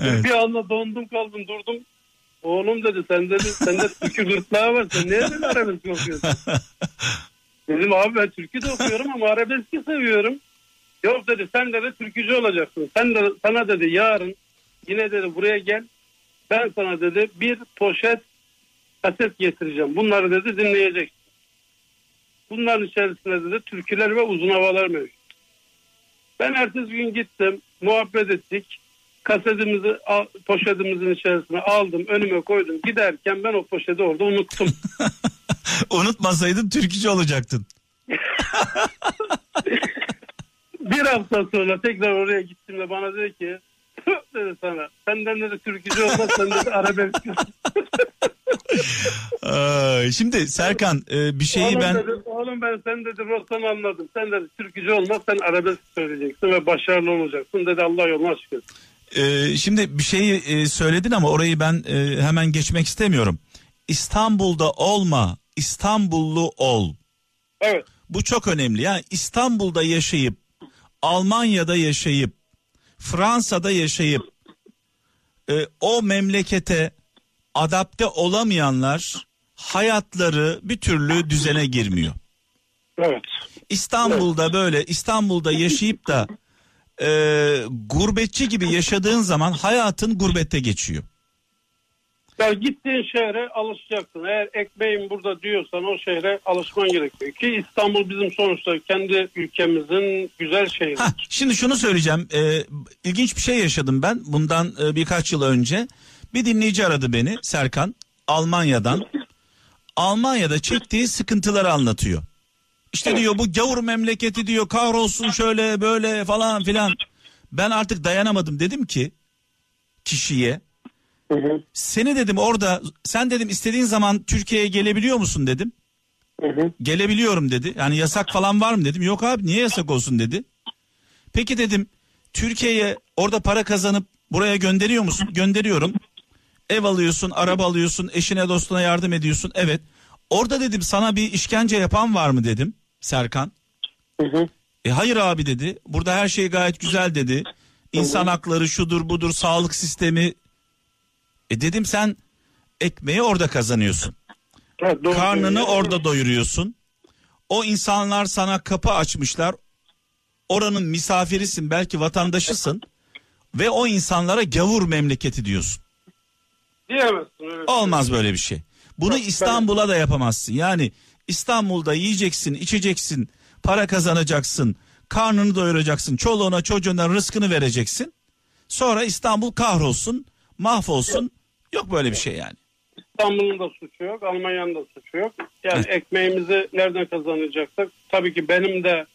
Evet. Bir anda dondum kaldım durdum. Oğlum dedi sen dedi sende türkü gırtlağı var sen niye dedi arabesk okuyorsun? Dedim abi ben türkü de okuyorum ama arabeski seviyorum. Yok dedi sen dedi türkücü olacaksın. Sen de sana dedi yarın yine dedi buraya gel. Ben sana dedi bir poşet kaset getireceğim. Bunları dedi dinleyeceksin. Bunların içerisinde dedi türküler ve uzun havalar mevcut. Ben ertesi gün gittim. Muhabbet ettik. Kasetimizi al- poşetimizin içerisine aldım. Önüme koydum. Giderken ben o poşeti orada unuttum. Unutmasaydın türkücü olacaktın. bir hafta sonra tekrar oraya gittiğimde bana dedi ki dedi sana. Senden dedi türkücü olmaz sen dedi arabesk. Şimdi Serkan e, bir şeyi oğlum, ben dedi, oğlum ben sen dedi Rostan anladım. Sen dedi türkücü olmaz sen arabesk söyleyeceksin ve başarılı olacaksın dedi Allah açık etsin. e, şimdi bir şeyi e, söyledin ama orayı ben e, hemen geçmek istemiyorum. İstanbul'da olma, İstanbullu ol. Evet. Bu çok önemli. Yani İstanbul'da yaşayıp, Almanya'da yaşayıp, Fransa'da yaşayıp e, o memlekete adapte olamayanlar hayatları bir türlü düzene girmiyor. Evet. İstanbul'da böyle İstanbul'da yaşayıp da e, gurbetçi gibi yaşadığın zaman hayatın gurbette geçiyor. Ya gittiğin şehre alışacaksın. Eğer ekmeğim burada diyorsan o şehre alışman gerekiyor. Ki İstanbul bizim sonuçta kendi ülkemizin güzel şehri. Hah, şimdi şunu söyleyeceğim. Ee, ilginç bir şey yaşadım ben bundan e, birkaç yıl önce. Bir dinleyici aradı beni Serkan Almanya'dan. Almanya'da çektiği sıkıntıları anlatıyor. İşte diyor bu gavur memleketi diyor kahrolsun şöyle böyle falan filan. Ben artık dayanamadım dedim ki kişiye seni dedim orada sen dedim istediğin zaman Türkiye'ye gelebiliyor musun dedim. Gelebiliyorum dedi. Yani yasak falan var mı dedim. Yok abi niye yasak olsun dedi. Peki dedim Türkiye'ye orada para kazanıp buraya gönderiyor musun? Gönderiyorum. Ev alıyorsun, araba alıyorsun, eşine dostuna yardım ediyorsun. Evet. Orada dedim sana bir işkence yapan var mı dedim Serkan. Hı hı. E hayır abi dedi. Burada her şey gayet güzel dedi. İnsan hakları şudur budur sağlık sistemi. E dedim sen ekmeği orada kazanıyorsun. Evet, doğru Karnını söylüyorsun. orada doyuruyorsun. O insanlar sana kapı açmışlar. oranın misafirisin belki vatandaşısın ve o insanlara gavur memleketi diyorsun. Diyemezsin öyle. Olmaz böyle bir şey. Bunu Bak, İstanbul'a da yapamazsın. Yani İstanbul'da yiyeceksin, içeceksin, para kazanacaksın, karnını doyuracaksın, çoluğuna çocuğuna rızkını vereceksin. Sonra İstanbul kahrolsun, mahvolsun. Yok böyle bir şey yani. İstanbul'un da suçu yok, Almanya'nın da suçu yok. Yani ekmeğimizi nereden kazanacaksak tabii ki benim de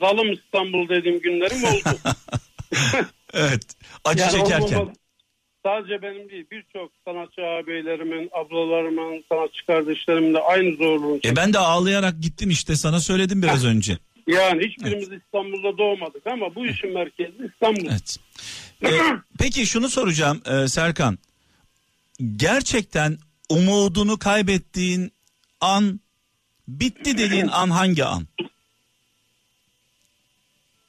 zalim İstanbul dediğim günlerim oldu. Evet. Acı Yani çekerken. olmamalı. Sadece benim değil birçok sanatçı ağabeylerimin, ablalarımın, sanatçı kardeşlerimin de aynı zorluğunu E ben de ağlayarak gittim işte sana söyledim biraz önce. Yani hiçbirimiz İstanbul'da doğmadık ama bu işin merkezi İstanbul. Evet. E, peki şunu soracağım e, Serkan. Gerçekten umudunu kaybettiğin an bitti dediğin an hangi an?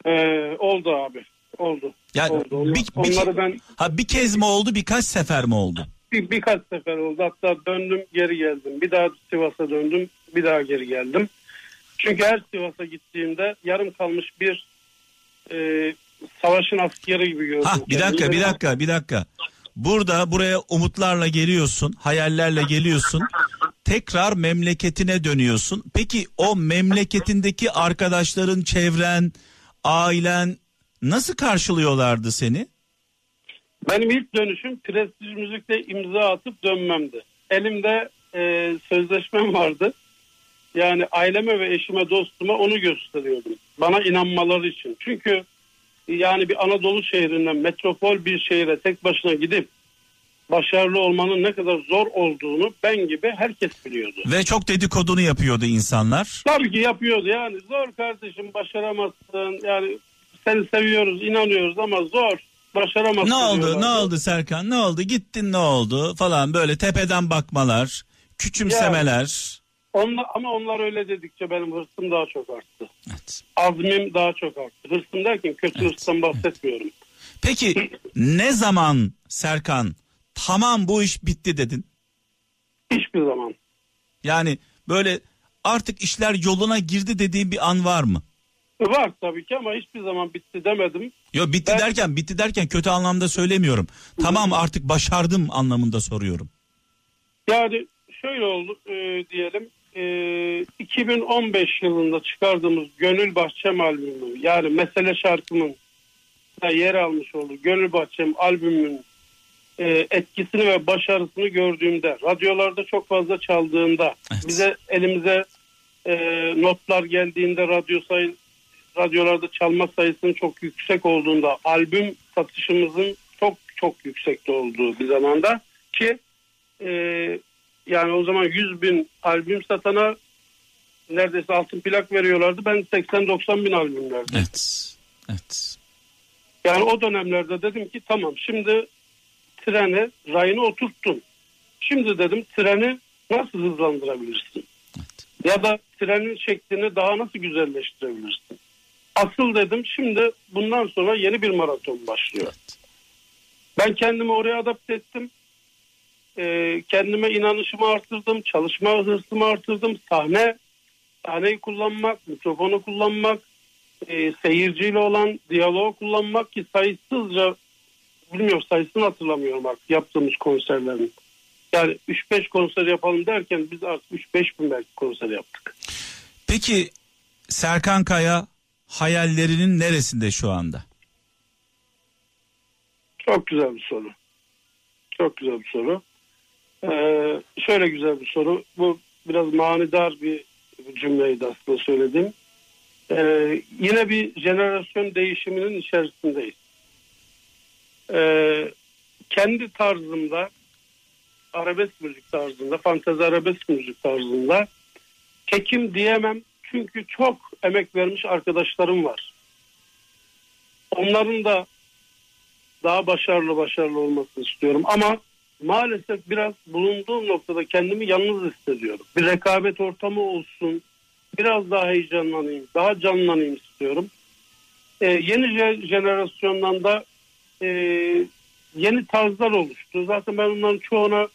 Ee, oldu abi. Oldu. Yani oldu. Onlar- bir, bir, onları ben ha, bir kez mi oldu birkaç sefer mi oldu? bir, birkaç sefer oldu. Hatta döndüm geri geldim. Bir daha Sivas'a döndüm. Bir daha geri geldim. Çünkü her Sivas'a gittiğimde yarım kalmış bir e, savaşın askeri gibi gördüm. Ha bir dakika bir dakika bir dakika. Burada buraya umutlarla geliyorsun, hayallerle geliyorsun. Tekrar memleketine dönüyorsun. Peki o memleketindeki arkadaşların, çevren, ailen nasıl karşılıyorlardı seni? Benim ilk dönüşüm prestij müzikte imza atıp dönmemdi. Elimde e, sözleşmem vardı. Yani aileme ve eşime dostuma onu gösteriyordum. Bana inanmaları için. Çünkü yani bir Anadolu şehrinden metropol bir şehre tek başına gidip başarılı olmanın ne kadar zor olduğunu ben gibi herkes biliyordu. Ve çok dedikodunu yapıyordu insanlar. Tabii ki yapıyordu yani zor kardeşim başaramazsın yani seni seviyoruz inanıyoruz ama zor başaramazsın. Ne oldu? Ne oldu Serkan? Ne oldu? Gittin ne oldu? Falan böyle tepeden bakmalar, küçümsemeler. Onlar, ama onlar öyle dedikçe benim hırsım daha çok arttı. Evet. Azmim daha çok arttı. Hırsım derken kötü Evet. hırstan bahsetmiyorum. Peki ne zaman Serkan tamam bu iş bitti dedin? Hiçbir zaman. Yani böyle artık işler yoluna girdi dediğin bir an var mı? Var tabii ki ama hiçbir zaman bitti demedim. Yo bitti Ben- derken bitti derken kötü anlamda söylemiyorum. Tamam artık başardım anlamında soruyorum. Yani şöyle oldu e, diyelim. E, 2015 yılında çıkardığımız Gönül Bahçem albümü yani Mesele şarkımın da yer almış olduğu Gönül Bahçem albümünün e, etkisini ve başarısını gördüğümde radyolarda çok fazla çaldığında Evet. bize elimize e, notlar geldiğinde radyo sayı radyolarda çalma sayısının çok yüksek olduğunda albüm satışımızın çok çok yüksekte olduğu bir zamanda ki e, yani o zaman 100 bin albüm satana neredeyse altın plak veriyorlardı. Ben 80-90 bin albüm verdim. Evet. Evet. Yani o dönemlerde dedim ki tamam şimdi treni rayını oturttun. Şimdi dedim treni nasıl hızlandırabilirsin? Evet. Ya da trenin şeklini daha nasıl güzelleştirebilirsin? Asıl dedim şimdi bundan sonra yeni bir maraton başlıyor. Evet. Ben kendimi oraya adapte ettim. Ee, kendime inanışımı artırdım. Çalışma hırsımı artırdım. Sahne, sahneyi kullanmak, mikrofonu kullanmak, e, seyirciyle olan diyaloğu kullanmak ki sayısızca bilmiyorum sayısını hatırlamıyorum artık yaptığımız konserlerin. Yani 3-5 konser yapalım derken biz artık 3-5 bin belki konser yaptık. Peki Serkan Kaya hayallerinin neresinde şu anda? Çok güzel bir soru. Çok güzel bir soru. Ee, şöyle güzel bir soru. Bu biraz manidar bir cümleydi aslında söylediğim. Ee, yine bir jenerasyon değişiminin içerisindeyiz. Ee, kendi tarzımda arabesk müzik tarzında, fantezi arabesk müzik tarzında tekim diyemem. Çünkü çok emek vermiş arkadaşlarım var. Onların da daha başarılı başarılı olmasını istiyorum ama maalesef biraz bulunduğum noktada kendimi yalnız hissediyorum. Bir rekabet ortamı olsun, biraz daha heyecanlanayım, daha canlanayım istiyorum. Ee, yeni je- jenerasyondan da e, yeni tarzlar oluştu. Zaten ben onların çoğuna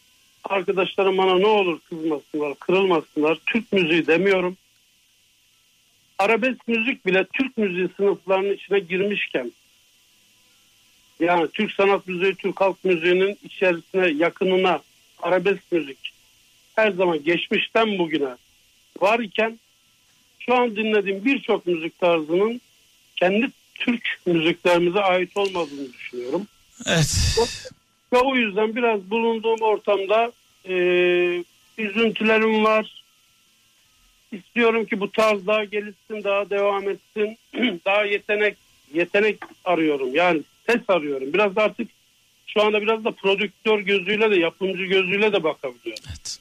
arkadaşlarım bana ne olur kızmasınlar, kırılmasınlar. Türk müziği demiyorum. Arabesk müzik bile Türk müziği sınıflarının içine girmişken yani Türk sanat müziği, Türk halk müziğinin içerisine yakınına arabesk müzik her zaman geçmişten bugüne var iken şu an dinlediğim birçok müzik tarzının kendi Türk müziklerimize ait olmadığını düşünüyorum. Evet. Ve o yüzden biraz bulunduğum ortamda e, üzüntülerim var. İstiyorum ki bu tarz daha gelişsin, daha devam etsin. daha yetenek yetenek arıyorum. Yani ses arıyorum. Biraz da artık şu anda biraz da prodüktör gözüyle de yapımcı gözüyle de bakabiliyorum. evet.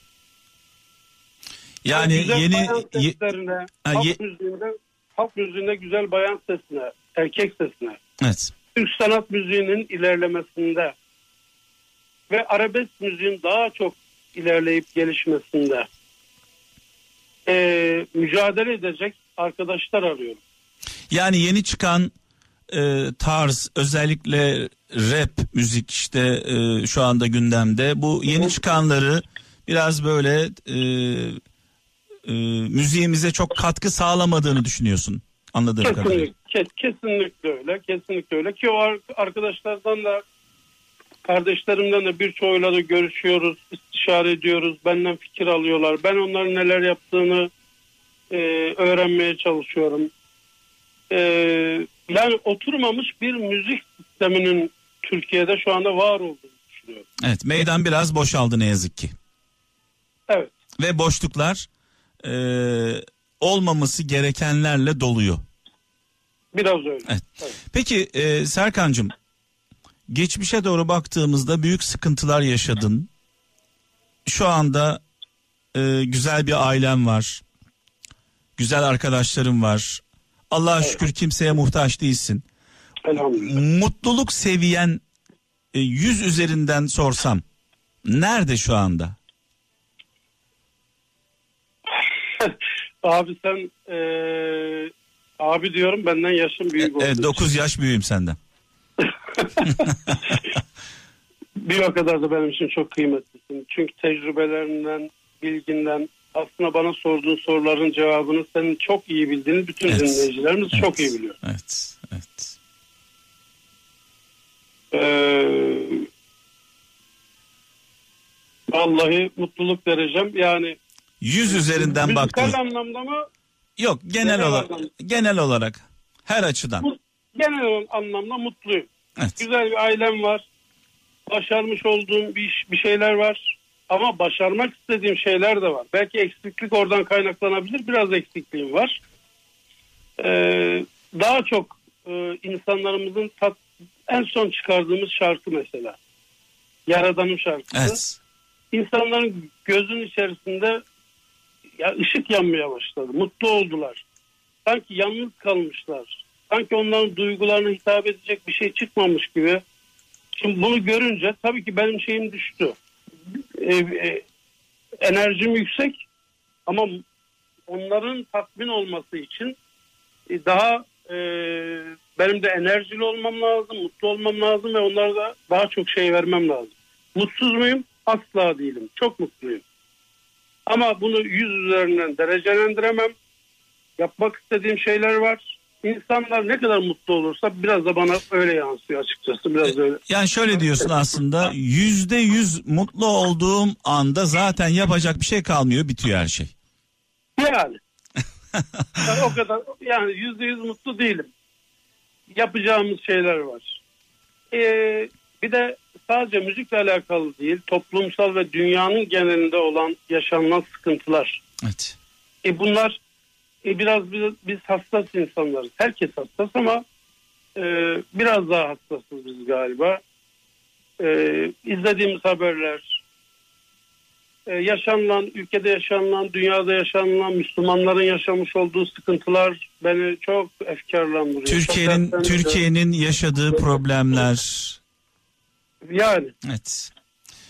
Yani güzel yeni bayan ye- seslerine, halk ye- müziğinde, halk müziğinde güzel bayan sesine, erkek sesine, evet. Türk sanat müziğinin ilerlemesinde ve arabesk müziğin daha çok ilerleyip gelişmesinde eee, mücadele edecek arkadaşlar arıyorum. Yani yeni çıkan e, tarz özellikle rap müzik işte e, şu anda gündemde. Bu yeni çıkanları biraz böyle e, e, müziğimize çok katkı sağlamadığını düşünüyorsun anladığım kadarıyla. Kesinlikle, kes- kesinlikle öyle, kesinlikle öyle ki o ar- arkadaşlardan da kardeşlerimden de birçoğuyla da görüşüyoruz, istişare ediyoruz, benden fikir alıyorlar. Ben onların neler yaptığını e, öğrenmeye çalışıyorum. E, yani oturmamış bir müzik sisteminin Türkiye'de şu anda var olduğunu düşünüyorum. Evet meydan biraz boşaldı ne yazık ki. Evet, Ve boşluklar e, olmaması gerekenlerle doluyor. biraz öyle. Evet. Peki e, Serkan'cığım geçmişe doğru baktığımızda büyük sıkıntılar yaşadın. Şu anda e, güzel bir ailen var. Güzel arkadaşlarım var. Allah'a şükür kimseye muhtaç değilsin. Mutluluk seviyen e, 100 üzerinden sorsam nerede şu anda? Abi sen e, abi diyorum benden yaşım büyük Evet, için. 9 yaş büyüğüm senden. bir o kadar da benim için çok kıymetlisin. Çünkü tecrübelerinden, bilginden aslında bana sorduğun soruların cevabını senin çok iyi bildiğini bütün Evet. dinleyicilerimiz Evet. çok iyi biliyor. Evet, evet. Ee, vallahi mutluluk derecem yani 100 üzerinden müzikal baktığın anlamda mı Yok genel Genel olarak anlamda. genel olarak her açıdan. Genel anlamda mutluyum. Evet. Güzel bir ailem var. Başarmış olduğum bir, iş- bir şeyler var. Ama başarmak istediğim şeyler de var. Belki eksiklik oradan kaynaklanabilir. Biraz eksikliğim var. Ee, daha çok e, insanlarımızın tat, en son çıkardığımız şarkı mesela. Yaradan'ın şarkısı. Evet. İnsanların gözün içerisinde ya ışık yanmaya başladı. Mutlu oldular. Sanki yalnız kalmışlar. Sanki onların duygularına hitap edecek bir şey çıkmamış gibi. Şimdi bunu görünce tabii ki benim şeyim düştü. Ee, e, enerjim yüksek ama onların tatmin olması için e, daha e, benim de enerjili olmam lazım, mutlu olmam lazım ve onlara da daha çok şey vermem lazım. Mutsuz muyum? Asla değilim. Çok mutluyum. Ama bunu yüz üzerinden derecelendiremem. Yapmak istediğim şeyler var. İnsanlar ne kadar mutlu olursa biraz da bana öyle yansıyor açıkçası. Biraz öyle. Yani şöyle diyorsun aslında yüzde yüz mutlu olduğum anda zaten yapacak bir şey kalmıyor bitiyor her şey. Yani. Ben o kadar yani yüzde yüz mutlu değilim. Yapacağımız şeyler var. Ee, bir de sadece müzikle alakalı değil, toplumsal ve dünyanın genelinde olan yaşanılan sıkıntılar. Evet. E bunlar e biraz biz, biz hassas insanlarız. Herkes hassas ama e, biraz daha hassasız biz galiba. E, izlediğimiz haberler, e, yaşanılan, ülkede yaşanılan, dünyada yaşanılan, Müslümanların yaşamış olduğu sıkıntılar beni çok efkarlandırıyor. Türkiye'nin dertlendiriyor. Türkiye'nin yaşadığı problemler. Yani Evet.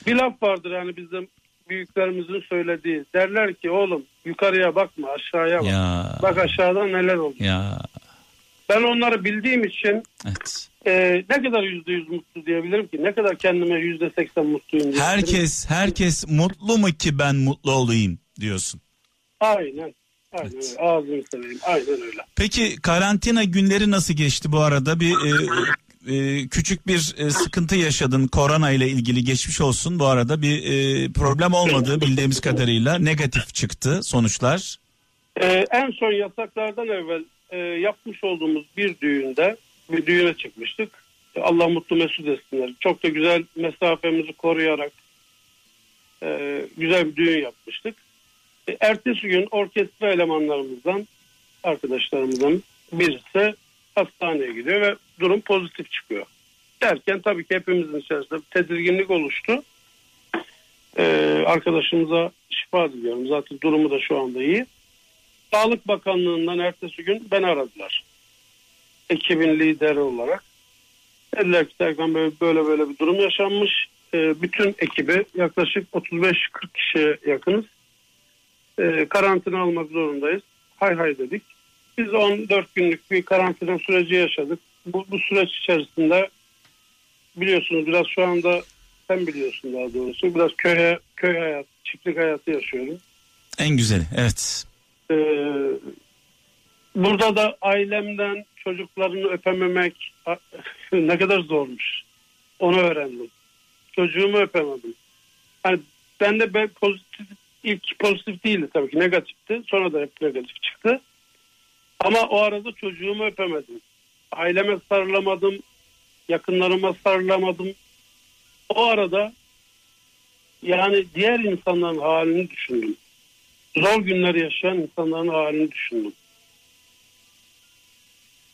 bir laf vardır yani bizim büyüklerimizin söylediği. Derler ki oğlum yukarıya bakma aşağıya bak. Ya. Bak aşağıda neler oluyor. Ya. Ben onları bildiğim için Evet. e, ne kadar yüzde yüz mutlu diyebilirim ki? Ne kadar kendime yüzde seksen mutluyum diyebilirim. Herkes herkes mutlu mu ki ben mutlu olayım diyorsun. Aynen. Aynen Evet. öyle. Ağzını seveyim. Aynen öyle. Peki karantina günleri nasıl geçti bu arada? Bir e, e, küçük bir e, sıkıntı yaşadın korona ile ilgili geçmiş olsun bu arada bir e, problem olmadığı bildiğimiz kadarıyla negatif çıktı sonuçlar. En son yasaklardan evvel yapmış olduğumuz bir düğünde bir düğüne çıkmıştık. Allah mutlu mesut etsinler. Çok da güzel mesafemizi koruyarak güzel bir düğün yapmıştık. Ertesi gün orkestra elemanlarımızdan arkadaşlarımızdan birisi hastaneye gidiyor ve durum pozitif çıkıyor. Derken tabii ki hepimizin içerisinde tedirginlik oluştu. E, arkadaşımıza şifa diliyorum. Zaten durumu da şu anda iyi. Sağlık Bakanlığı'ndan ertesi gün beni aradılar. Ekibin lideri olarak. Dediler ki Serkan böyle böyle, böyle bir durum yaşanmış. Ee, bütün ekibi yaklaşık 35-40 kişiye yakınız. Ee, karantina almak zorundayız. Hay hay dedik. Biz 14 günlük bir karantina süreci yaşadık. Bu, bu süreç içerisinde biliyorsunuz biraz şu anda sen biliyorsun daha doğrusu biraz köy, köy hayatı, çiftlik hayatı yaşıyorum. En güzeli evet. Ee, burada da ailemden çocuklarını öpememek ne kadar zormuş. Onu öğrendim. Çocuğumu öpemedim. Hani ben de ben pozitif ilk pozitif değildi tabii ki negatifti. Sonra da hep negatif çıktı. Ama o arada çocuğumu öpemedim. Aileme sarılamadım. Yakınlarıma sarılamadım. O arada yani diğer insanların halini düşündüm zor günler yaşayan insanların halini düşündüm.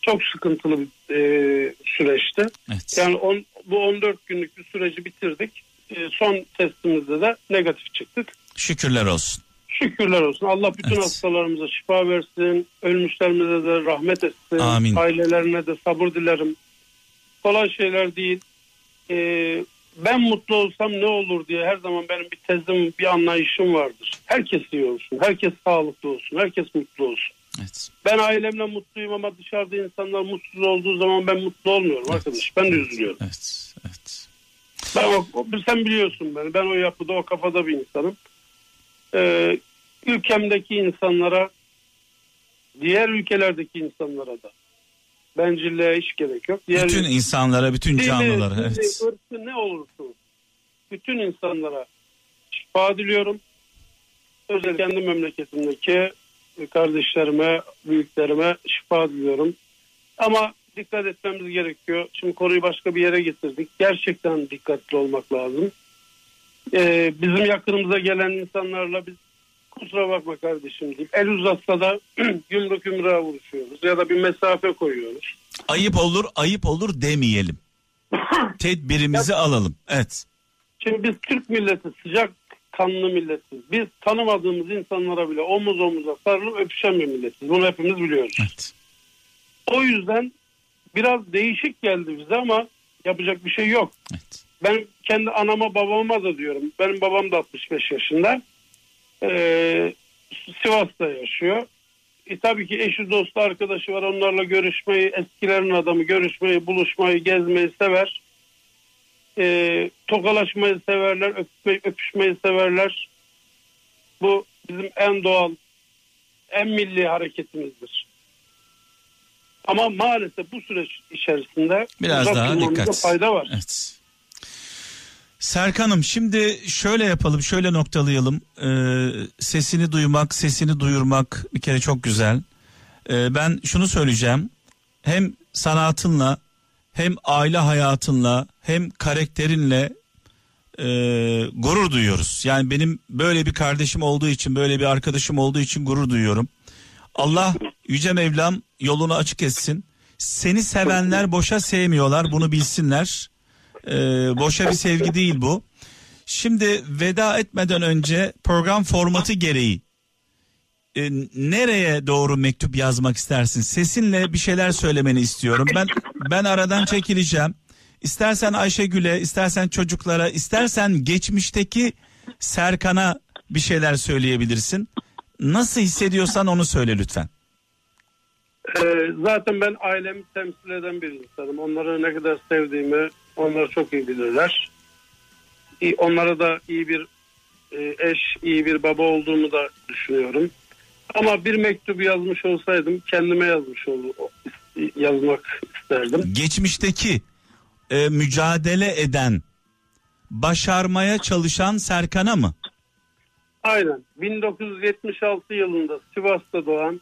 Çok sıkıntılı bir e, süreçti. evet. Yani on, bu 14 günlük bir süreci bitirdik. E, son testimizde de negatif çıktık. Şükürler olsun. Şükürler olsun. Allah bütün Evet. hastalarımıza şifa versin. Ölmüşlerimize de rahmet etsin. Amin. Ailelerine de sabır dilerim. Kolay şeyler değil. E, ben mutlu olsam ne olur diye her zaman benim bir tezim, bir anlayışım vardır. Herkes iyi olsun. Herkes sağlıklı olsun. Herkes mutlu olsun. Evet. Ben ailemle mutluyum ama dışarıda insanlar mutsuz olduğu zaman ben mutlu olmuyorum Evet. arkadaş. Ben de üzülüyorum. Evet. Evet. Ben o- sen biliyorsun beni. Ben o yapıda o kafada bir insanım. Ee, ülkemdeki insanlara diğer ülkelerdeki insanlara da bencilliğe hiç gerek yok. Diğer Bütün insanlara, bütün canlılara. dini, Evet. ırkı ne olursa. Bütün insanlara şifa diliyorum. Özellikle kendi memleketimdeki kardeşlerime, büyüklerime şifa diliyorum. Ama dikkat etmemiz gerekiyor. Şimdi konuyu başka bir yere getirdik. Gerçekten dikkatli olmak lazım. Ee, bizim yakınımıza gelen insanlarla biz kusura bakma kardeşim deyip el uzatsa da yumruk yumruğa vuruşuyoruz ya da bir mesafe koyuyoruz. Ayıp olur, ayıp olur demeyelim. Tedbirimizi alalım. Evet. Şimdi biz Türk milleti sıcak kanlı milletiz. Biz tanımadığımız insanlara bile omuz omuza sarılıp öpüşen bir milletiz. Bunu hepimiz biliyoruz. Evet. O yüzden biraz değişik geldi bize ama yapacak bir şey yok. Evet. Ben kendi anama babama da diyorum. Benim babam da 65 yaşında. Ee, Sivas'ta yaşıyor. E, tabii ki eşi dostu arkadaşı var. Onlarla görüşmeyi, eskilerin adamı görüşmeyi, buluşmayı, gezmeyi sever. Ee, tokalaşmayı severler, öpmeyi, öpüşmeyi severler. Bu bizim en doğal, en milli hareketimizdir. Ama maalesef bu süreç içerisinde Biraz daha dikkat. fayda var. Evet. Serkan'ım şimdi şöyle yapalım, şöyle noktalayalım. Ee, sesini duymak, sesini duyurmak bir kere çok güzel. Ee, ben şunu söyleyeceğim. Hem sanatınla, hem aile hayatınla, hem karakterinle e, gurur duyuyoruz. Yani benim böyle bir kardeşim olduğu için, böyle bir arkadaşım olduğu için gurur duyuyorum. Allah Yüce Mevlam yolunu açık etsin. Seni sevenler boşa sevmiyorlar bunu bilsinler. Ee, boşa bir sevgi değil bu. Şimdi veda etmeden önce program formatı gereği e, nereye doğru mektup yazmak istersin? Sesinle bir şeyler söylemeni istiyorum. Ben ben aradan çekileceğim. İstersen Ayşegül'e, istersen çocuklara, istersen geçmişteki Serkan'a bir şeyler söyleyebilirsin. Nasıl hissediyorsan onu söyle lütfen. Ee, zaten ben ailemi temsil eden bir insanım. Onları ne kadar sevdiğimi onlar çok iyi bilirler. Onlara da iyi bir e, eş, iyi bir baba olduğumu da düşünüyorum. Ama bir mektubu yazmış olsaydım kendime yazmış ol, yazmak isterdim. Geçmişteki e, mücadele eden, başarmaya çalışan Serkan'a mı? Aynen. 1976 yılında Sivas'ta doğan,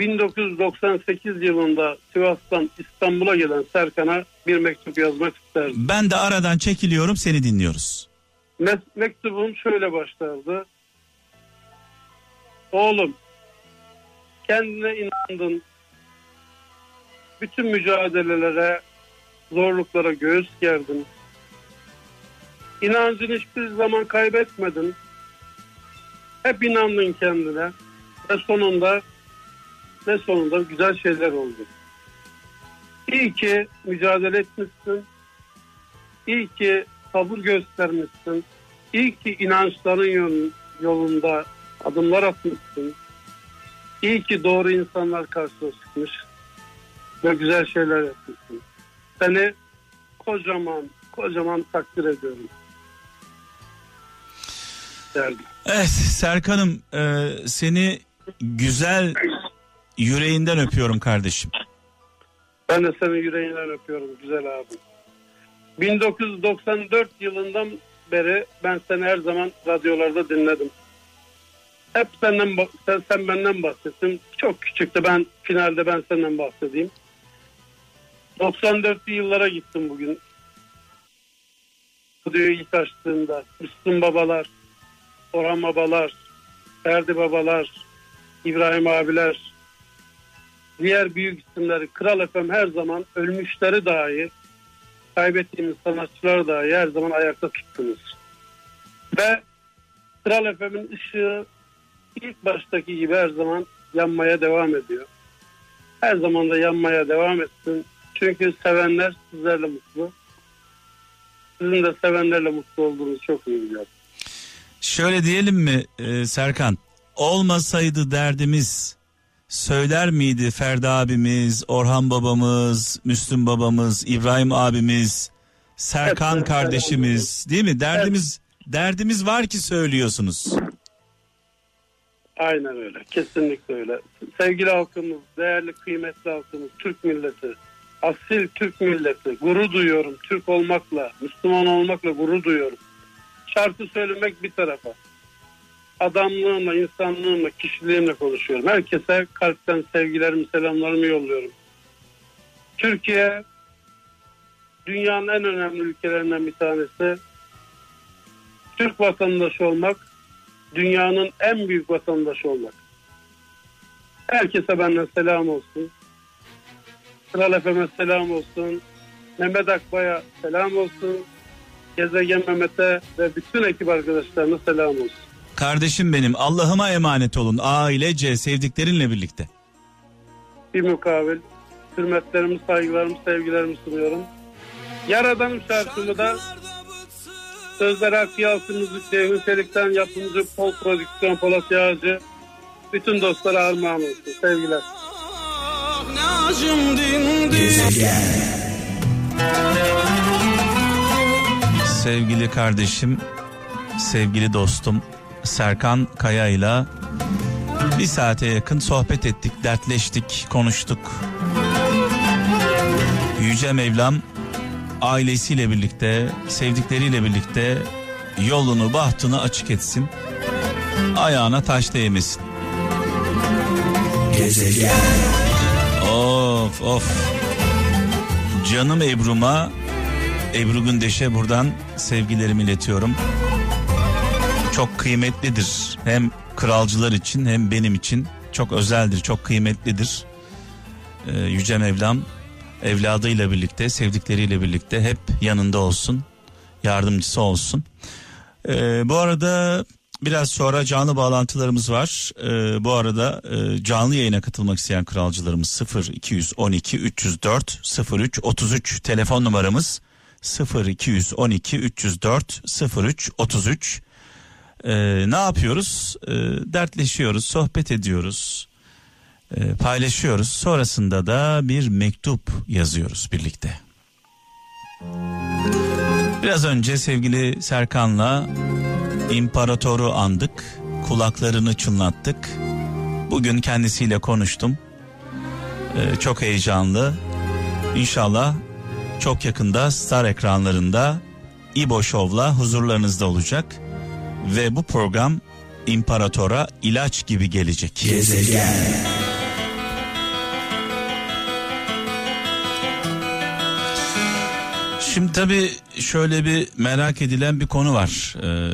1998 yılında Sivas'tan İstanbul'a gelen Serkan'a bir mektup yazmak isterdim. Ben de aradan çekiliyorum seni dinliyoruz. Me- mektubum şöyle başlardı. Oğlum, kendine inandın. Bütün mücadelelere, zorluklara göğüs gerdin. İnancını hiçbir zaman kaybetmedin. Hep inandın kendine. Ve sonunda ve sonunda güzel şeyler oldu. İyi ki mücadele etmişsin. İyi ki sabır göstermişsin. İyi ki inançların yolunda adımlar atmışsın. İyi ki doğru insanlar karşına çıkmış ve güzel şeyler yapmışsın. Seni kocaman kocaman takdir ediyorum. Derdim. Evet Serkan'ım e, seni güzel yüreğinden öpüyorum kardeşim. Ben de seni yüreğinden öpüyorum güzel abi. 1994 yılından beri ben seni her zaman radyolarda dinledim. Hep senden sen, sen benden bahsettin. Çok küçüktü ben finalde ben senden bahsedeyim. 94'lü yıllara gittim bugün. Radyoyu ilk açtığımda Müslüm babalar, Orhan babalar, Ferdi babalar, İbrahim abiler, diğer büyük isimleri Kral FM her zaman ölmüşleri dahi kaybettiğimiz sanatçılar dahi her zaman ayakta tuttunuz. Ve Kral FM'in ışığı ilk baştaki gibi her zaman yanmaya devam ediyor. Her zaman da yanmaya devam etsin. Çünkü sevenler sizlerle mutlu. Sizin de sevenlerle mutlu olduğunuz çok iyi biliyorum. Şöyle diyelim mi e, Serkan? Olmasaydı derdimiz söyler miydi Ferdi abimiz, Orhan babamız, Müslüm babamız, İbrahim abimiz, Serkan Evet, kardeşimiz değil mi? Derdimiz derdimiz var ki söylüyorsunuz. Aynen öyle. Kesinlikle öyle. Sevgili halkımız, değerli kıymetli halkımız, Türk milleti, asil Türk milleti, gurur duyuyorum. Türk olmakla, Müslüman olmakla gurur duyuyorum. Şarkı söylemek bir tarafa. Adamlığımla, insanlığımla, kişiliğimle konuşuyorum. Herkese kalpten sevgilerimi, selamlarımı yolluyorum. Türkiye dünyanın en önemli ülkelerinden bir tanesi. Türk vatandaşı olmak dünyanın en büyük vatandaşı olmak. Herkese benden selam olsun. Kral Efem'e selam olsun. Mehmet Akbay'a selam olsun. Gezegen Mehmet'e ve bütün ekip arkadaşlarına selam olsun. Kardeşim benim Allah'ıma emanet olun ailece sevdiklerinle birlikte. Bir mukabil hürmetlerimi, saygılarımı, sevgilerimi sunuyorum. Yaradanım şarkımı da Sözler Hakkı Yalçın Müzik Ceyhun Çelik'ten yapımcı Pol Prodüksiyon Polat Yağcı. Bütün dostlara armağan olsun. Sevgiler. Gezegen. Sevgili kardeşim, sevgili dostum Serkan Kaya ile bir saate yakın sohbet ettik, dertleştik, konuştuk. Yüce Mevlam ailesiyle birlikte, sevdikleriyle birlikte yolunu, bahtını açık etsin. Ayağına taş değmesin. Gezegen. Of of. Canım Ebru'ma, Ebru Gündeş'e buradan sevgilerimi iletiyorum. Çok kıymetlidir. Hem kralcılar için hem benim için çok özeldir, çok kıymetlidir. Ee, Yüce Mevlam evladıyla birlikte, sevdikleriyle birlikte hep yanında olsun, yardımcısı olsun. Ee, bu arada biraz sonra canlı bağlantılarımız var. Ee, bu arada e, canlı yayına katılmak isteyen kralcılarımız 0 212 304 03 33 telefon numaramız 0 212 304 03 33 Ee, ne yapıyoruz? Ee, dertleşiyoruz, sohbet ediyoruz, e, paylaşıyoruz. Sonrasında da bir mektup yazıyoruz birlikte. Biraz önce sevgili Serkan'la imparatoru andık, kulaklarını çınlattık. Bugün kendisiyle konuştum. Ee, çok heyecanlı. İnşallah çok yakında Star ekranlarında İbo Show'la huzurlarınızda olacak. Ve bu program imparatora ilaç gibi gelecek. Gezegen. Şimdi tabii şöyle bir merak edilen bir konu var. Ee,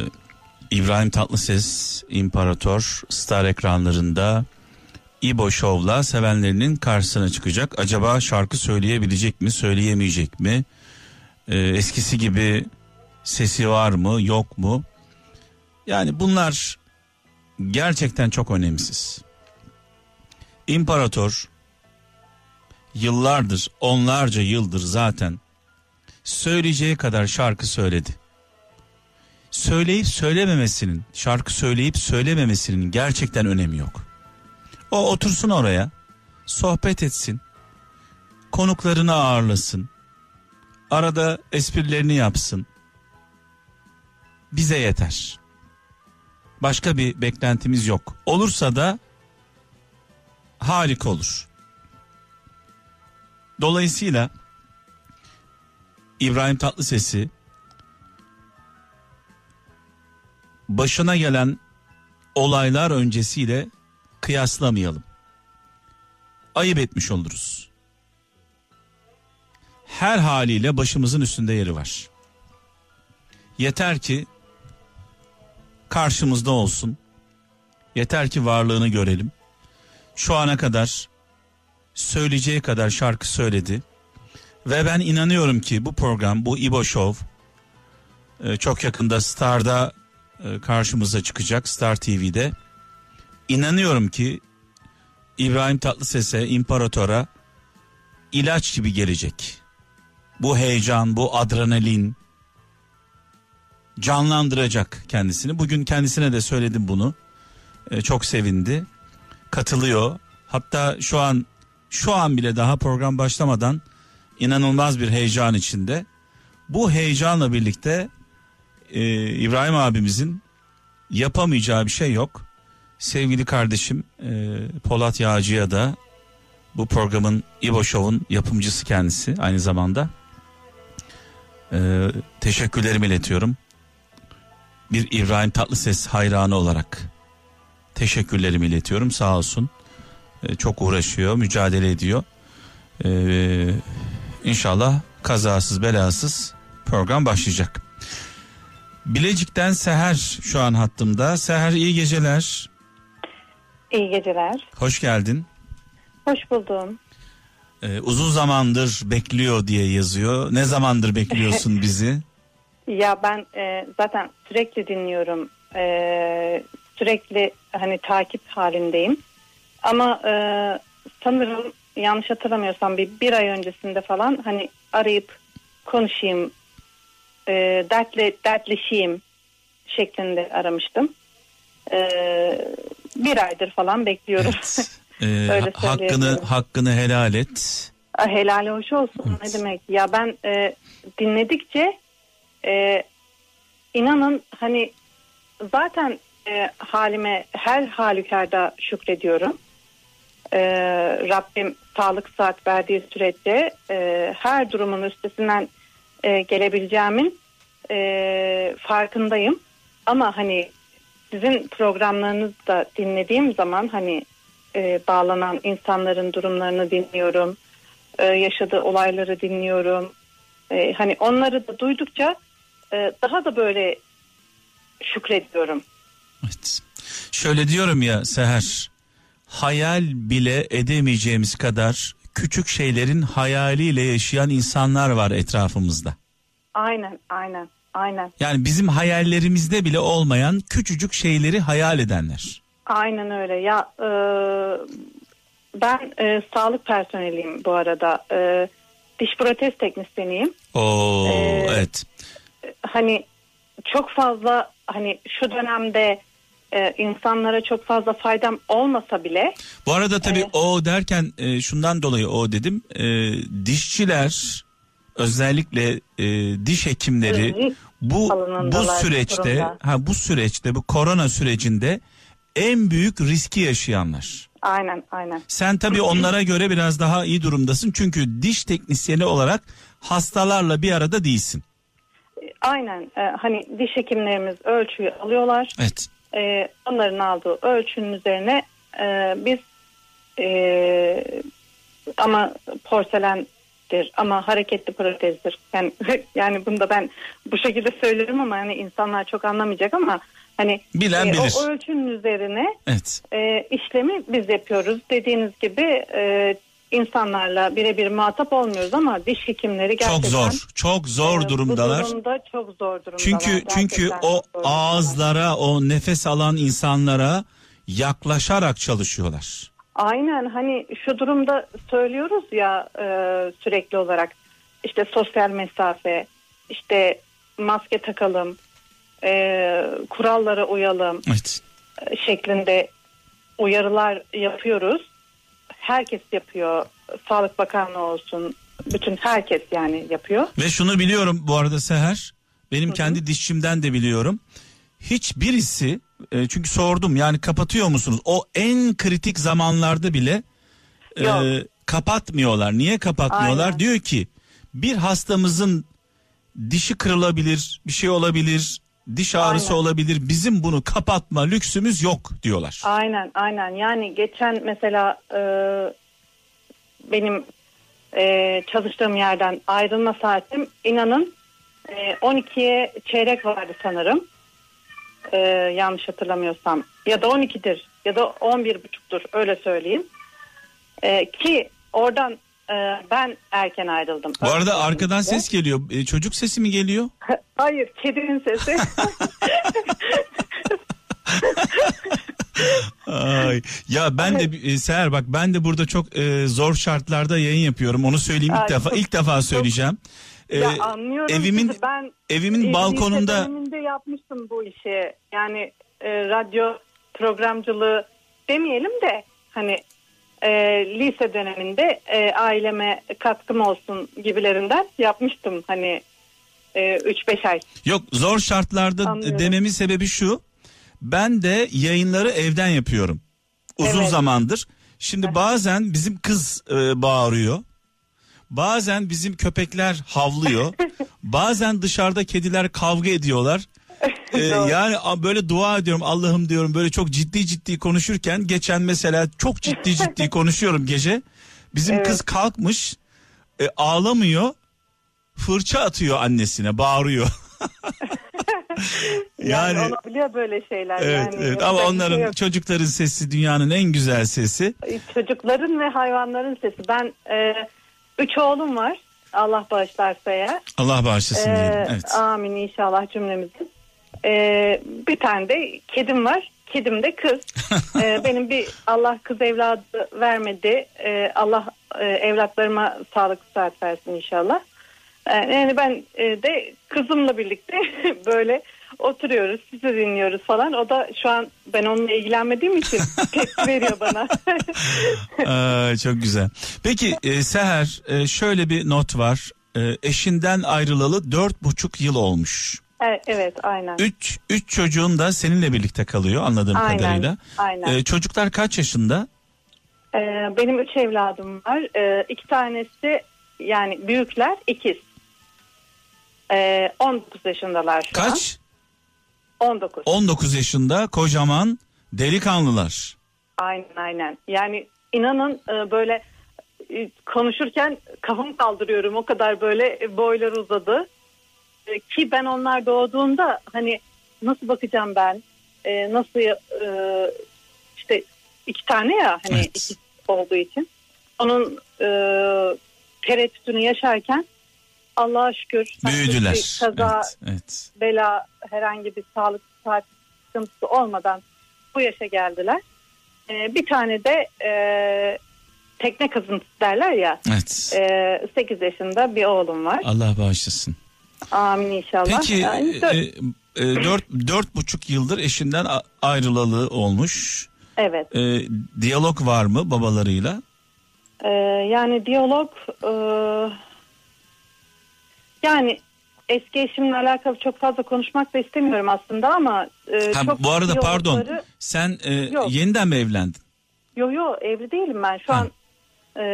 İbrahim Tatlıses İmparator Star ekranlarında İbo Show'la sevenlerinin karşısına çıkacak. Acaba şarkı söyleyebilecek mi, söyleyemeyecek mi? Ee, eskisi gibi sesi var mı, yok mu? Yani bunlar gerçekten çok önemsiz. İmparator yıllardır, onlarca yıldır zaten söyleyeceği kadar şarkı söyledi. Söyleyip söylememesinin, şarkı söyleyip söylememesinin gerçekten önemi yok. O otursun oraya, sohbet etsin, konuklarını ağırlasın, arada esprilerini yapsın. Bize yeter. Başka bir beklentimiz yok. Olursa da harika olur. Dolayısıyla İbrahim Tatlıses'i başına gelen olaylar öncesiyle kıyaslamayalım. Ayıp etmiş oluruz. Her haliyle başımızın üstünde yeri var. Yeter ki karşımızda olsun. Yeter ki varlığını görelim. Şu ana kadar söyleyeceği kadar şarkı söyledi. Ve ben inanıyorum ki bu program, bu İbo Show e, çok yakında Star'da e, karşımıza çıkacak, Star TV'de. İnanıyorum ki İbrahim Tatlıses'e, İmparator'a ilaç gibi gelecek. Bu heyecan, bu adrenalin canlandıracak kendisini. Bugün kendisine de söyledim bunu. E, çok sevindi. Katılıyor. Hatta şu an şu an bile daha program başlamadan inanılmaz bir heyecan içinde. Bu heyecanla birlikte e, İbrahim abimizin yapamayacağı bir şey yok. Sevgili kardeşim e, Polat Yağcı'ya da bu programın İbo Show'un yapımcısı kendisi aynı zamanda. E, teşekkürlerimi iletiyorum. Bir İbrahim Tatlıses hayranı olarak teşekkürlerimi iletiyorum sağ olsun. E, çok uğraşıyor, mücadele ediyor. E, İnşallah kazasız belasız program başlayacak. Bilecik'ten Seher şu an hattımda. Seher iyi geceler. İyi geceler. Hoş geldin. Hoş buldum. Ee, uzun zamandır bekliyor diye yazıyor. Ne zamandır bekliyorsun bizi? Ya ben e, zaten sürekli dinliyorum. E, sürekli hani takip halindeyim. Ama e, sanırım yanlış hatırlamıyorsam bir, bir ay öncesinde falan hani arayıp konuşayım, e, dertle, dertleşeyim şeklinde aramıştım. E, bir aydır falan bekliyorum. Evet. Ee, hakkını hakkını helal et. Helal hoş olsun evet. ne demek. Ya ben e, dinledikçe e, inanın hani zaten e, halime her halükarda şükrediyorum. E, Rabbim sağlık saat verdiği sürece e, her durumun üstesinden e, gelebileceğimin e, farkındayım. Ama hani sizin programlarınızı da dinlediğim zaman hani e, bağlanan insanların durumlarını dinliyorum. E, yaşadığı olayları dinliyorum. E, hani onları da duydukça e, daha da böyle şükrediyorum. Evet. Şöyle diyorum ya Seher hayal bile edemeyeceğimiz kadar küçük şeylerin hayaliyle yaşayan insanlar var etrafımızda. Aynen, aynen, aynen. Yani bizim hayallerimizde bile olmayan küçücük şeyleri hayal edenler. Aynen öyle. Ya e, ben e, sağlık personeliyim bu arada. E, diş protez teknisyeniyim. Oo, ee, evet. Hani çok fazla hani şu dönemde e, insanlara çok fazla faydam olmasa bile. Bu arada tabii e, o derken e, şundan dolayı o dedim. E, dişçiler özellikle e, diş hekimleri bu bu süreçte ha bu süreçte bu korona sürecinde en büyük riski yaşayanlar. Aynen aynen. Sen tabii onlara göre biraz daha iyi durumdasın. Çünkü diş teknisyeni olarak hastalarla bir arada değilsin. Aynen e, hani diş hekimlerimiz ölçüyü alıyorlar. Evet. E, onların aldığı ölçünün üzerine e, biz e, ama porselendir ama hareketli protezdir. Yani yani bunu da ben bu şekilde söylerim ama hani insanlar çok anlamayacak ama hani Bilen e, bilir. o ölçünün üzerine Evet. e, işlemi biz yapıyoruz. Dediğiniz gibi e, insanlarla birebir muhatap olmuyoruz ama diş hekimleri gerçekten Çok zor. Çok zor e, durumdalar. Bu durumda çok zor durumdalar. Çünkü çünkü Gerçekten o zor durumdalar. ağızlara, o nefes alan insanlara yaklaşarak çalışıyorlar. Aynen hani şu durumda söylüyoruz ya e, sürekli olarak işte sosyal mesafe, işte maske takalım, e, kurallara uyalım Evet. e, şeklinde uyarılar yapıyoruz. Herkes yapıyor. Sağlık Bakanlığı olsun, bütün herkes yani yapıyor. Ve şunu biliyorum bu arada Seher. Benim kendi dişçimden de biliyorum. Hiçbirisi e, çünkü sordum yani kapatıyor musunuz? O en kritik zamanlarda bile e, kapatmıyorlar. Niye kapatmıyorlar? Aynen. Diyor ki bir hastamızın dişi kırılabilir, bir şey olabilir, diş ağrısı Aynen. olabilir. Bizim bunu kapatma lüksümüz yok diyorlar. Aynen aynen yani geçen mesela e, benim e, çalıştığım yerden ayrılma saatim inanın e, 12'ye çeyrek vardı sanırım E, yanlış hatırlamıyorsam ya da 12'dir ya da 11.30'dur öyle söyleyeyim E, ki oradan ben erken ayrıldım. Bu arada Öyle arkadan ses geliyor. E, çocuk sesi mi geliyor? Hayır kedinin sesi. Ay. Ya ben de e, Seher bak ben de burada çok e, zor şartlarda yayın yapıyorum. Onu söyleyeyim ilk Ay, defa çok- ilk defa söyleyeceğim. E, ya anlıyorum evimin sizi. ben evimin Lise balkonunda döneminde yapmıştım bu işi. Yani e, radyo programcılığı demeyelim de hani e, lise döneminde e, aileme katkım olsun gibilerinden yapmıştım hani e, 3-5 ay. yok zor şartlarda Anlıyorum. dememin sebebi şu. Ben de yayınları evden yapıyorum. Uzun Evet. zamandır. Şimdi bazen bizim kız e, bağırıyor. Bazen bizim köpekler havlıyor. bazen dışarıda kediler kavga ediyorlar. Doğru. yani böyle dua ediyorum Allah'ım diyorum böyle çok ciddi ciddi konuşurken geçen mesela çok ciddi ciddi konuşuyorum gece. Bizim Evet. kız kalkmış e, ağlamıyor fırça atıyor annesine bağırıyor. Yani, yani olabiliyor böyle şeyler. evet yani, evet ama şey onların yok. çocukların sesi dünyanın en güzel sesi. çocukların ve hayvanların sesi. Ben e, üç oğlum var. Allah bağışlarsa eğer. Allah bağışlasın Ee, diyelim. Evet. Amin inşallah cümlemizin. Ee, bir tane de kedim var. Kedim de kız. Ee, benim bir Allah kız evladı vermedi. Ee, Allah e, evlatlarıma sağlık saat versin inşallah. Ee, yani ben e, de kızımla birlikte böyle oturuyoruz, sizi dinliyoruz falan. O da şu an ben onunla ilgilenmediğim için tepki veriyor bana. Ay, çok güzel. Peki e, Seher e, şöyle bir not var. E, eşinden ayrılalı dört buçuk yıl olmuş. Evet, evet aynen. Üç, üç çocuğun da seninle birlikte kalıyor anladığım Aynen, kadarıyla. aynen. E, çocuklar kaç yaşında? Ee, benim üç evladım var. Ee, iki tanesi yani büyükler ikiz. Ee, 19 yaşındalar şu an. Kaç? 19. 19 yaşında kocaman delikanlılar. Aynen aynen. Yani inanın e, böyle e, konuşurken kafamı kaldırıyorum. O kadar böyle e, boylar uzadı. E, Ki ben onlar doğduğunda hani nasıl bakacağım ben? E, nasıl e, işte iki tane ya hani Evet. iki olduğu için. Onun e, tereddütünü yaşarken Allah'a şükür Büyüdüler. hiçbir kaza Evet, evet. bela herhangi bir sağlık saat sıkıntısı olmadan bu yaşa geldiler. Ee, bir tane de e, tekne kazıntısı derler ya. evet. E, 8 yaşında bir oğlum var. Allah bağışlasın. Amin inşallah. Peki Yani e, dört- e, dört, dört buçuk yıldır eşinden ayrılalı olmuş. evet. E, diyalog var mı babalarıyla? Ee, yani diyalog e, yani eski eşimle alakalı çok fazla konuşmak da istemiyorum aslında ama e, Ha, çok bu arada iyi pardon sen e, Yok. yeniden mi evlendin? Yo yo evli değilim ben. Şu Ha. an e,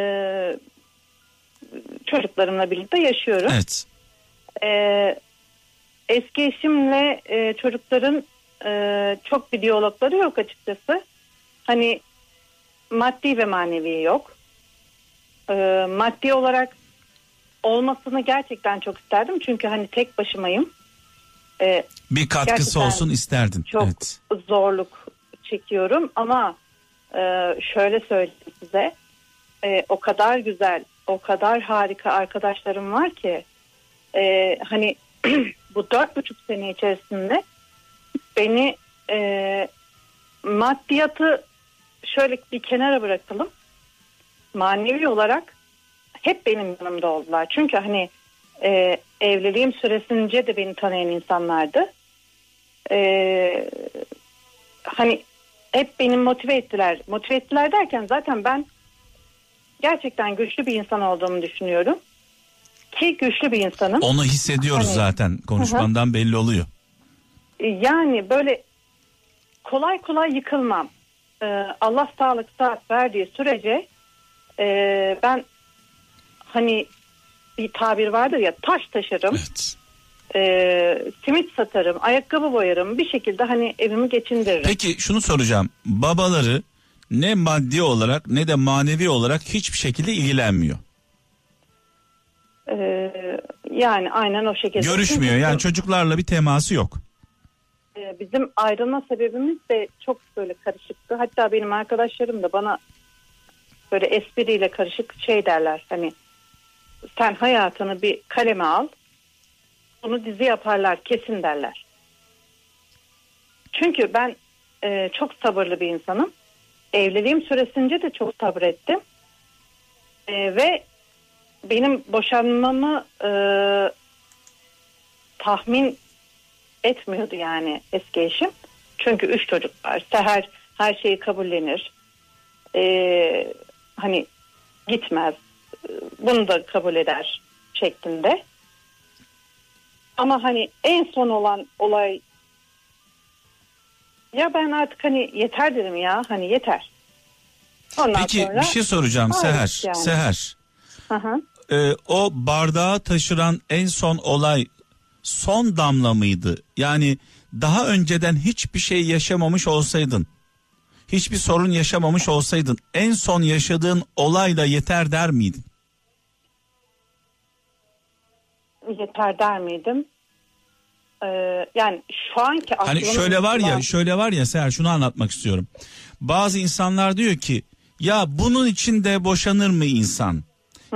çocuklarımla birlikte yaşıyorum. Evet. E, eski eşimle e, çocukların e, çok bir diyalogları yok açıkçası. Hani maddi ve manevi yok. E, maddi olarak olmasını gerçekten çok isterdim. Çünkü hani tek başımayım. E, Bir katkısı olsun isterdin. çok Evet. zorluk çekiyorum ama e, şöyle söyleyeyim size E, o kadar güzel o kadar harika arkadaşlarım var ki e, hani bu dört buçuk sene içerisinde beni e, maddiyatı şöyle bir kenara bırakalım manevi olarak hep benim yanımda oldular çünkü hani e, evliliğim süresince de beni tanıyan insanlardı e, hani hep beni motive ettiler. Motive ettiler derken zaten ben gerçekten güçlü bir insan olduğumu düşünüyorum. Ki güçlü bir insanım. Onu hissediyoruz Hani- zaten. Konuşmandan belli oluyor. Yani böyle kolay kolay yıkılmam. Ee, Allah sağlık saat verdiği sürece e, ben hani bir tabir vardır ya taş taşırım, Evet. e, simit satarım, ayakkabı boyarım bir şekilde hani evimi geçindiririm. Peki şunu soracağım. Babaları ne maddi olarak ne de manevi olarak hiçbir şekilde ilgilenmiyor. Ee, yani aynen o şekilde. Görüşmüyor Çünkü yani çocuklarla bir teması yok. e, bizim ayrılma sebebimiz de çok böyle karışıktı. Hatta benim arkadaşlarım da bana böyle espriyle karışık şey derler. Hani sen hayatını bir kaleme al. Bunu dizi yaparlar kesin derler. Çünkü ben e, çok sabırlı bir insanım. Evliliğim süresince de çok sabrettim. E, ve benim boşanmamı e, tahmin etmiyordu yani eski eşim. Çünkü üç çocuk var. Seher her şeyi kabullenir. Ee, hani gitmez. Bunu da kabul eder şeklinde. Ama hani en son olan olay ya ben artık hani yeter dedim ya hani yeter. Ondan Peki sonra bir şey soracağım Seher. yani. Seher. Hı hı. E, o bardağı taşıran en son olay son damla mıydı? Yani daha önceden hiçbir şey yaşamamış olsaydın, hiçbir sorun yaşamamış olsaydın en son yaşadığın olayla yeter der miydin? yeter der miydim? Ee, yani şu anki Hani şöyle var ya, şöyle var ya Seher şunu anlatmak istiyorum. Bazı insanlar diyor ki ya bunun için de boşanır mı insan?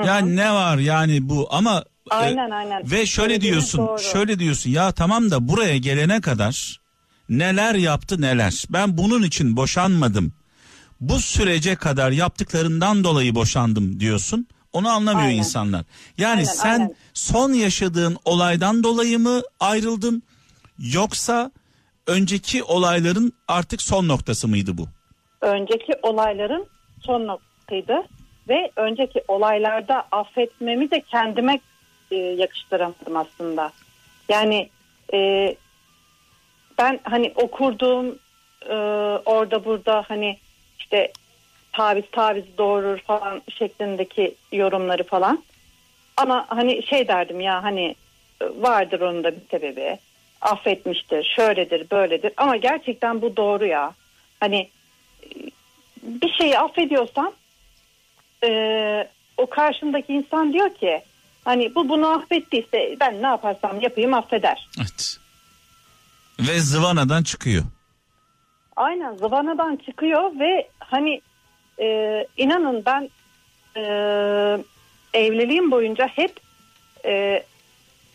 Ya ne var yani bu ama e, Aynen, aynen. Ve şöyle Söylediğiniz diyorsun, doğru. şöyle diyorsun ya tamam da buraya gelene kadar neler yaptı neler. Ben bunun için boşanmadım. Bu sürece kadar yaptıklarından dolayı boşandım diyorsun. Onu anlamıyor Aynen. insanlar. Yani Aynen, sen aynen. son yaşadığın olaydan dolayı mı ayrıldın yoksa önceki olayların artık son noktası mıydı bu? önceki olayların son noktasıydı ve önceki olaylarda affetmemi de kendime e, yakıştıramadım aslında. Yani e, ben hani okurdum e, orada burada hani işte taviz taviz doğurur falan şeklindeki yorumları falan. Ama hani şey derdim ya hani e, vardır onun da bir sebebi. Affetmiştir, şöyledir, böyledir. Ama gerçekten bu doğru ya. Hani bir şeyi affediyorsan e, o karşındaki insan diyor ki hani bu bunu affettiyse ben ne yaparsam yapayım affeder. Evet. Ve zıvanadan çıkıyor. Aynen zıvanadan çıkıyor ve hani e, inanın ben e, evliliğim boyunca hep e,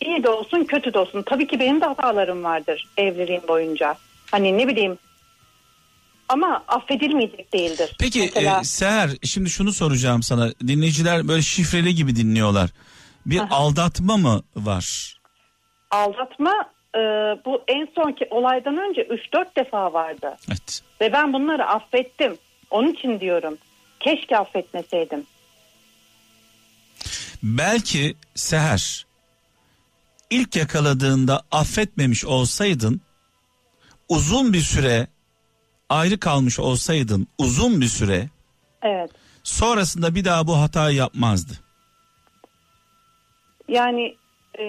iyi de olsun kötü de olsun. Tabii ki benim de hatalarım vardır evliliğim boyunca. Hani ne bileyim ama affedilmeyecek değildir. Peki Mesela- e, Seher şimdi şunu soracağım sana. Dinleyiciler böyle şifreli gibi dinliyorlar. Bir Aha. aldatma mı var? aldatma e, bu en sonki olaydan önce 3-4 defa vardı. Evet. Ve ben bunları affettim. Onun için diyorum. Keşke affetmeseydim. Belki Seher ilk yakaladığında affetmemiş olsaydın uzun bir süre ayrı kalmış olsaydın uzun bir süre Evet. sonrasında bir daha bu hatayı yapmazdı. Yani e,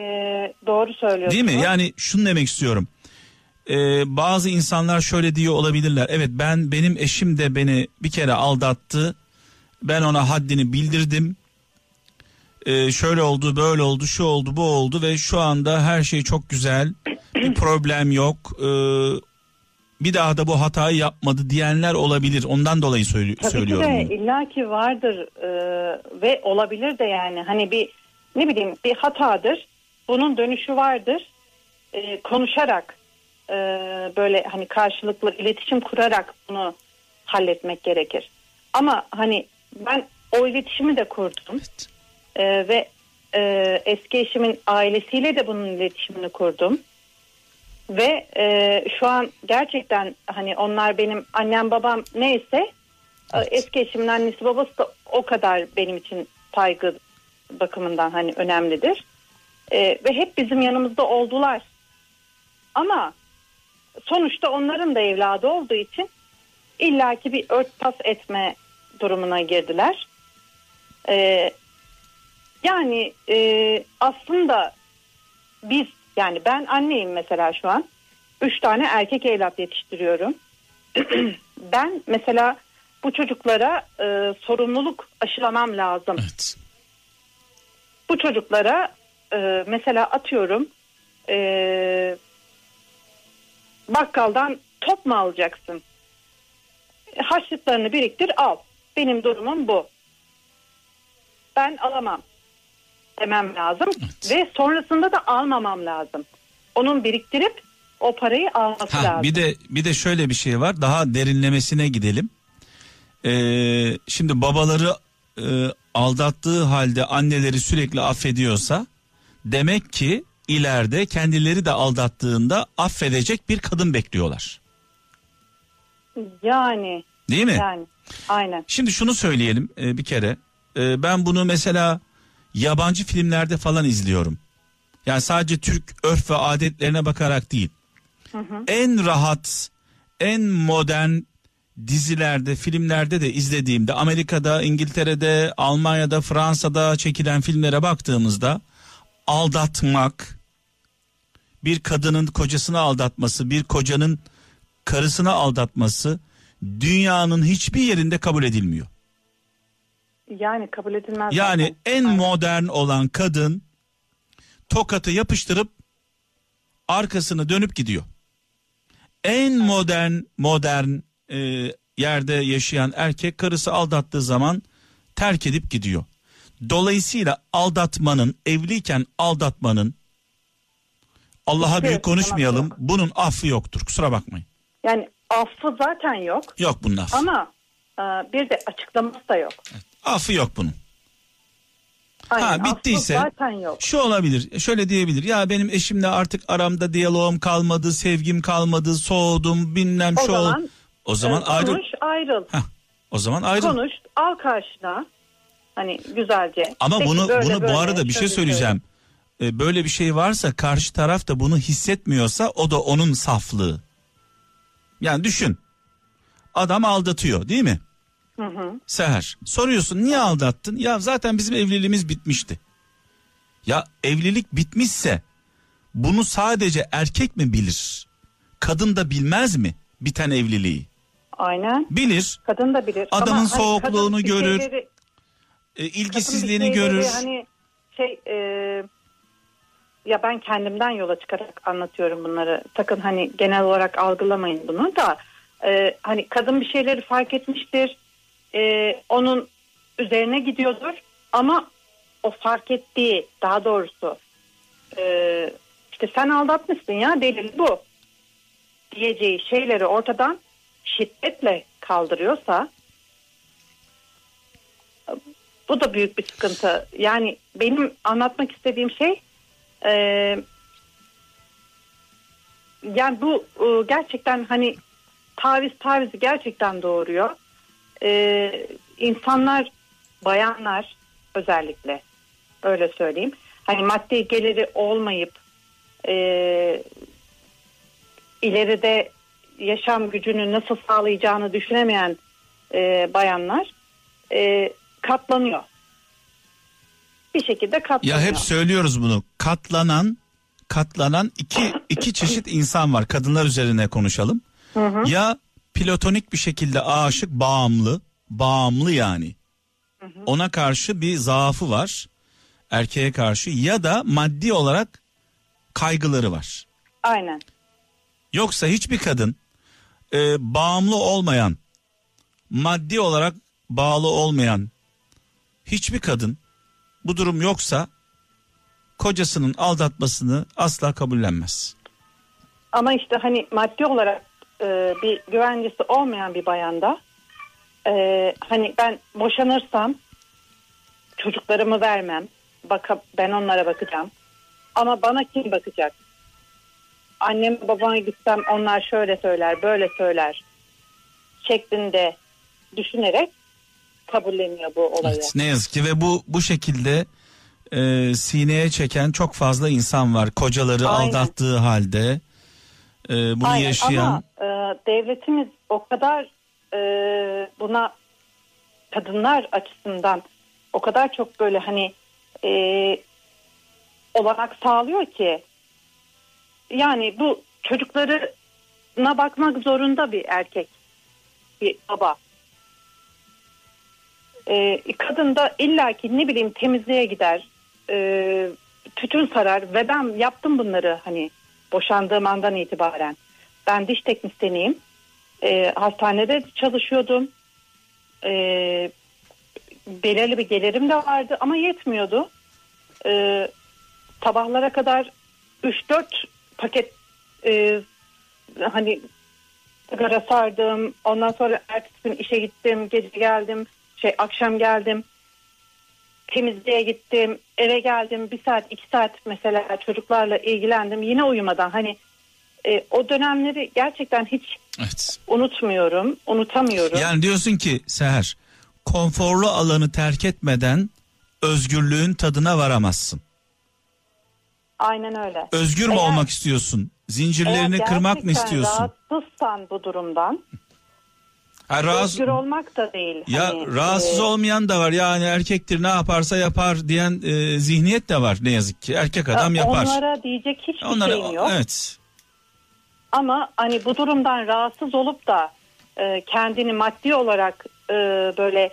doğru söylüyorsunuz. Değil mi? Yani şunu demek istiyorum. Ee, bazı insanlar şöyle diyor olabilirler. Evet ben benim eşim de beni bir kere aldattı. Ben ona haddini bildirdim. Ee, şöyle oldu, böyle oldu, şu oldu, bu oldu ve şu anda her şey çok güzel. Bir problem yok. Ee, bir daha da bu hatayı yapmadı diyenler olabilir. Ondan dolayı söyle- Tabii söylüyorum. ki de illaki vardır e, ve olabilir de yani hani bir ne bileyim bir hatadır. Bunun dönüşü vardır. E, konuşarak e, böyle hani karşılıklı iletişim kurarak bunu halletmek gerekir. Ama hani ben o iletişimi de kurdum E, ve e, eski eşimin ailesiyle de bunun iletişimini kurdum. Ve e, şu an gerçekten hani onlar benim annem babam neyse e, eski eşimin annesi babası da o kadar benim için saygı bakımından hani önemlidir. E, ve hep bizim yanımızda oldular. Ama sonuçta onların da evladı olduğu için illaki bir örtbas etme durumuna girdiler. E, yani e, aslında biz yani ben anneyim mesela şu an. Üç tane erkek evlat yetiştiriyorum. ben mesela bu çocuklara e, sorumluluk aşılamam lazım. Evet. Bu çocuklara e, mesela atıyorum e, bakkaldan top mu alacaksın? Harçlıklarını biriktir al. Benim durumum bu. Ben alamam demem lazım ve sonrasında da almamam lazım. Onun biriktirip o parayı alması Ha, lazım. bir de bir de şöyle bir şey var. Daha derinlemesine gidelim. Ee, şimdi babaları e, aldattığı halde anneleri sürekli affediyorsa demek ki ileride kendileri de aldattığında affedecek bir kadın bekliyorlar. Yani Değil mi? yani aynen. Şimdi şunu söyleyelim e, bir kere. E, ben bunu mesela yabancı filmlerde falan izliyorum. Yani sadece Türk örf ve adetlerine bakarak değil. En rahat, en modern dizilerde, filmlerde de izlediğimde Amerika'da, İngiltere'de, Almanya'da, Fransa'da çekilen filmlere baktığımızda aldatmak, bir kadının kocasını aldatması, bir kocanın karısını aldatması dünyanın hiçbir yerinde kabul edilmiyor. Yani kabul edilmez. Yani zaten. en Aynen. modern olan kadın tokatı yapıştırıp arkasını dönüp gidiyor. En modern modern e, yerde yaşayan erkek karısı aldattığı zaman terk edip gidiyor. Dolayısıyla aldatmanın evliyken aldatmanın Allah'a büyük konuşmayalım. yok. Bunun affı yoktur. Kusura bakmayın. Yani affı zaten yok Yok bunun affı. ama e, bir de açıklaması da yok. Affı yok bunun. Aynen, Ha bittiyse zaten yok. şu olabilir şöyle diyebilir ya benim eşimle artık aramda diyaloğum kalmadı sevgim kalmadı soğudum bilmem O şu ol- o zaman e, ayrıl konuş ayrıl. Heh, o zaman ayrıl Konuş al karşına. Hani güzelce. ama Peki, bunu böyle, bunu böyle, bu arada bir şey şöyle, söyleyeceğim Ee, böyle bir şey varsa karşı taraf da bunu hissetmiyorsa o da onun saflığı yani düşün adam aldatıyor değil mi Hı hı. Seher soruyorsun niye aldattın? Ya zaten bizim evliliğimiz bitmişti. Ya evlilik bitmişse bunu sadece erkek mi bilir? Kadın da bilmez mi biten evliliği? Aynen. Bilir. Kadın da bilir. Adamın Ama hani soğukluğunu bir görür, şeyleri- E, ilgisizliğini şeyleri görür. Hani şey e, ya ben kendimden yola çıkarak anlatıyorum bunları. Sakın hani genel olarak algılamayın bunu da e, hani kadın bir şeyleri fark etmiştir. E, onun üzerine gidiyordur ama o fark ettiği daha doğrusu e, işte sen aldatmışsın ya delil bu diyeceği şeyleri ortadan şiddetle kaldırıyorsa bu da büyük bir sıkıntı. Yani benim anlatmak istediğim şey e, yani bu e, gerçekten hani taviz tavizi gerçekten doğuruyor. E, insanlar bayanlar özellikle öyle söyleyeyim. Hani maddi geliri olmayıp e, ileride yaşam gücünü nasıl sağlayacağını düşünemeyen e, bayanlar e, katlanıyor. Bir şekilde katlanıyor. Ya hep söylüyoruz bunu. Katlanan katlanan iki iki çeşit insan var. Kadınlar üzerine konuşalım. Ya platonik bir şekilde aşık, bağımlı, bağımlı yani. Ona karşı bir zaafı var. Erkeğe karşı ya da maddi olarak kaygıları var. Aynen. Yoksa hiçbir kadın e, bağımlı olmayan, maddi olarak bağlı olmayan hiçbir kadın bu durum yoksa kocasının aldatmasını asla kabullenmez. Ama işte hani maddi olarak e, bir güvencesi olmayan bir bayanda e, hani ben boşanırsam çocuklarımı vermem. Baka, ben onlara bakacağım. Ama bana kim bakacak? Annem babama gitsem onlar şöyle söyler böyle söyler şeklinde düşünerek kabulleniyor bu olayı. Evet, ne yazık ki ve bu bu şekilde e, sineye çeken çok fazla insan var. Kocaları Aynen. aldattığı halde e, bunu Aynen yaşayan ama e, devletimiz o kadar e, buna kadınlar açısından o kadar çok böyle hani e, olanak sağlıyor ki yani bu çocuklarına bakmak zorunda bir erkek bir baba. E, kadın da illaki ne bileyim temizliğe gider e, tütün sarar ve ben yaptım bunları hani boşandığım andan itibaren. Ben diş teknisyeniyim. E, hastanede çalışıyordum. E, belirli bir gelirim de vardı ama yetmiyordu. E, sabahlara kadar 3-4 paket e, hani sigara sardım. Ondan sonra ertesi gün işe gittim. Gece geldim. Şey akşam geldim. Temizliğe gittim. Eve geldim. Bir saat iki saat mesela çocuklarla ilgilendim. Yine uyumadan hani e, o dönemleri gerçekten hiç evet. unutmuyorum. Unutamıyorum. Yani diyorsun ki Seher konforlu alanı terk etmeden özgürlüğün tadına varamazsın. Aynen öyle. Özgür mü Eğer- olmak istiyorsun? Zincirlerini kırmak mı istiyorsun? rahatsızsan bu durumdan Ha, rahatsız, olmak da değil. ya Hani, rahatsız e, olmayan da var. Yani erkektir ne yaparsa yapar diyen e, zihniyet de var ne yazık ki. Erkek adam yapar. Onlara diyecek hiçbir Onlara şeyim yok. evet. Ama hani bu durumdan rahatsız olup da e, kendini maddi olarak e, böyle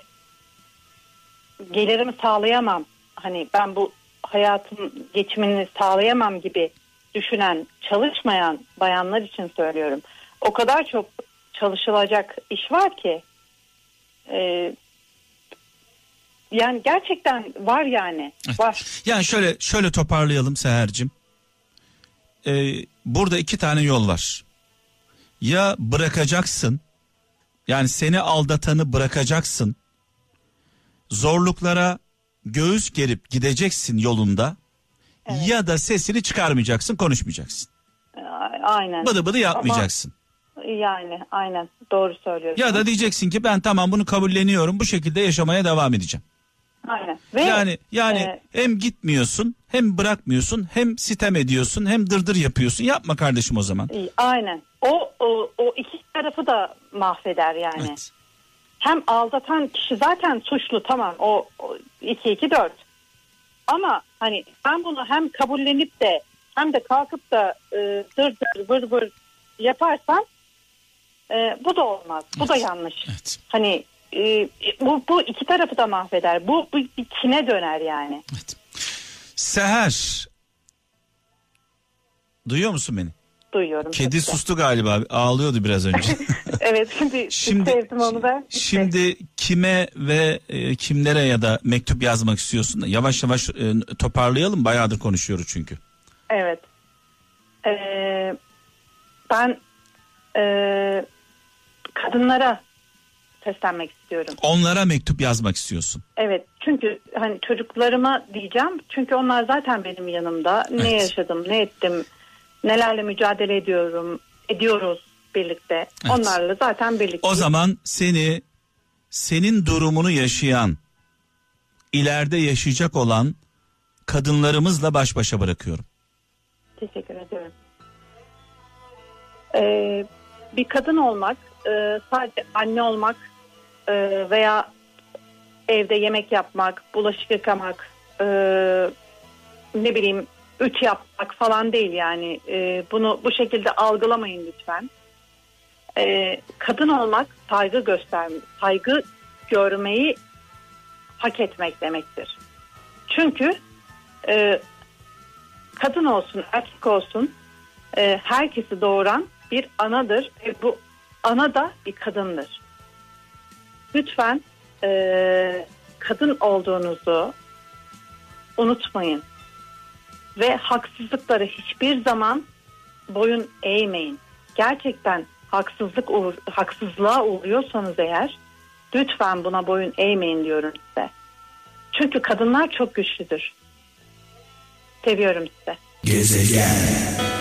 gelirimi sağlayamam. Hani ben bu hayatın geçimini sağlayamam gibi düşünen, çalışmayan bayanlar için söylüyorum. O kadar çok çalışılacak iş var ki e, yani gerçekten var yani var. Yani şöyle şöyle toparlayalım Seher'cim. Ee, burada iki tane yol var. Ya bırakacaksın. Yani seni aldatanı bırakacaksın. Zorluklara göğüs gerip gideceksin yolunda. Ya da sesini çıkarmayacaksın, konuşmayacaksın. Aynen. Bıdı bıdı yapmayacaksın. Yani aynen doğru söylüyorsun. Ya da diyeceksin ki ben tamam bunu kabulleniyorum. Bu şekilde yaşamaya devam edeceğim. Aynen. Ve Yani yani e, hem gitmiyorsun, hem bırakmıyorsun, hem sitem ediyorsun, hem dırdır yapıyorsun. Yapma kardeşim o zaman. aynen. O, o o iki tarafı da mahveder yani. Evet. Hem aldatan kişi zaten suçlu tamam o, o 2 2 4. Ama hani ben bunu hem kabullenip de hem de kalkıp da e, dır dır vır vır yaparsam e, bu da olmaz. Bu da yanlış. Evet. Hani e, bu bu iki tarafı da mahveder. Bu, bu bir kine döner yani. Evet. Seher. Duyuyor musun beni? Duyuyorum. Kedi tabii sustu galiba. Ağlıyordu biraz önce. Evet şimdi, Şimdi- sevdim onu da. Şimdi kime ve e, kimlere ya da mektup yazmak istiyorsun? Yavaş yavaş e, toparlayalım. Bayağıdır konuşuyoruz çünkü. Evet. Ee, ben e, kadınlara seslenmek istiyorum. Onlara mektup yazmak istiyorsun. Evet çünkü hani çocuklarıma diyeceğim çünkü onlar zaten benim yanımda. Ne Evet. yaşadım, ne ettim, nelerle mücadele ediyorum, ediyoruz birlikte. Evet. Onlarla zaten birlikte. O zaman seni senin durumunu yaşayan ileride yaşayacak olan kadınlarımızla baş başa bırakıyorum. Teşekkür ederim. Ee, bir kadın olmak, e, sadece anne olmak e, veya evde yemek yapmak, bulaşık yıkamak, e, ne bileyim ütü yapmak falan değil yani. E, bunu bu şekilde algılamayın lütfen. E, kadın olmak saygı göstermek, saygı görmeyi hak etmek demektir. Çünkü e, kadın olsun erkek olsun e, herkesi doğuran bir anadır ve bu ana da bir kadındır. Lütfen e, kadın olduğunuzu unutmayın ve haksızlıklara hiçbir zaman boyun eğmeyin. Gerçekten haksızlık haksızlığa uğruyorsanız eğer lütfen buna boyun eğmeyin diyorum size. Çünkü kadınlar çok güçlüdür. Seviyorum size. Gezegen.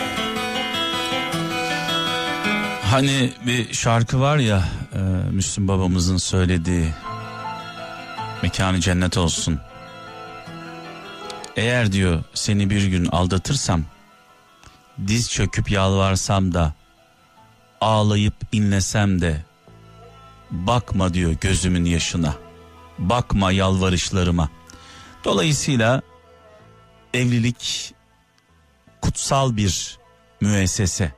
Hani bir şarkı var ya e, Müslüm babamızın söylediği mekanı cennet olsun. Eğer diyor seni bir gün aldatırsam diz çöküp yalvarsam da ağlayıp inlesem de bakma diyor gözümün yaşına. Bakma yalvarışlarıma. Dolayısıyla evlilik kutsal bir müessese.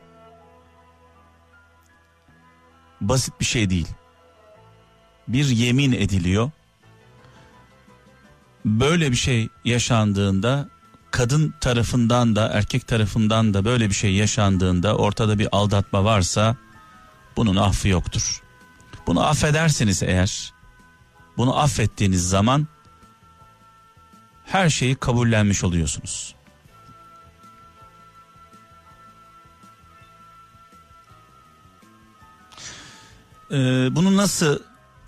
Basit bir şey değil. Bir yemin ediliyor. Böyle bir şey yaşandığında kadın tarafından da erkek tarafından da böyle bir şey yaşandığında ortada bir aldatma varsa bunun affı yoktur. Bunu affederseniz eğer bunu affettiğiniz zaman her şeyi kabullenmiş oluyorsunuz. Ee, bunu nasıl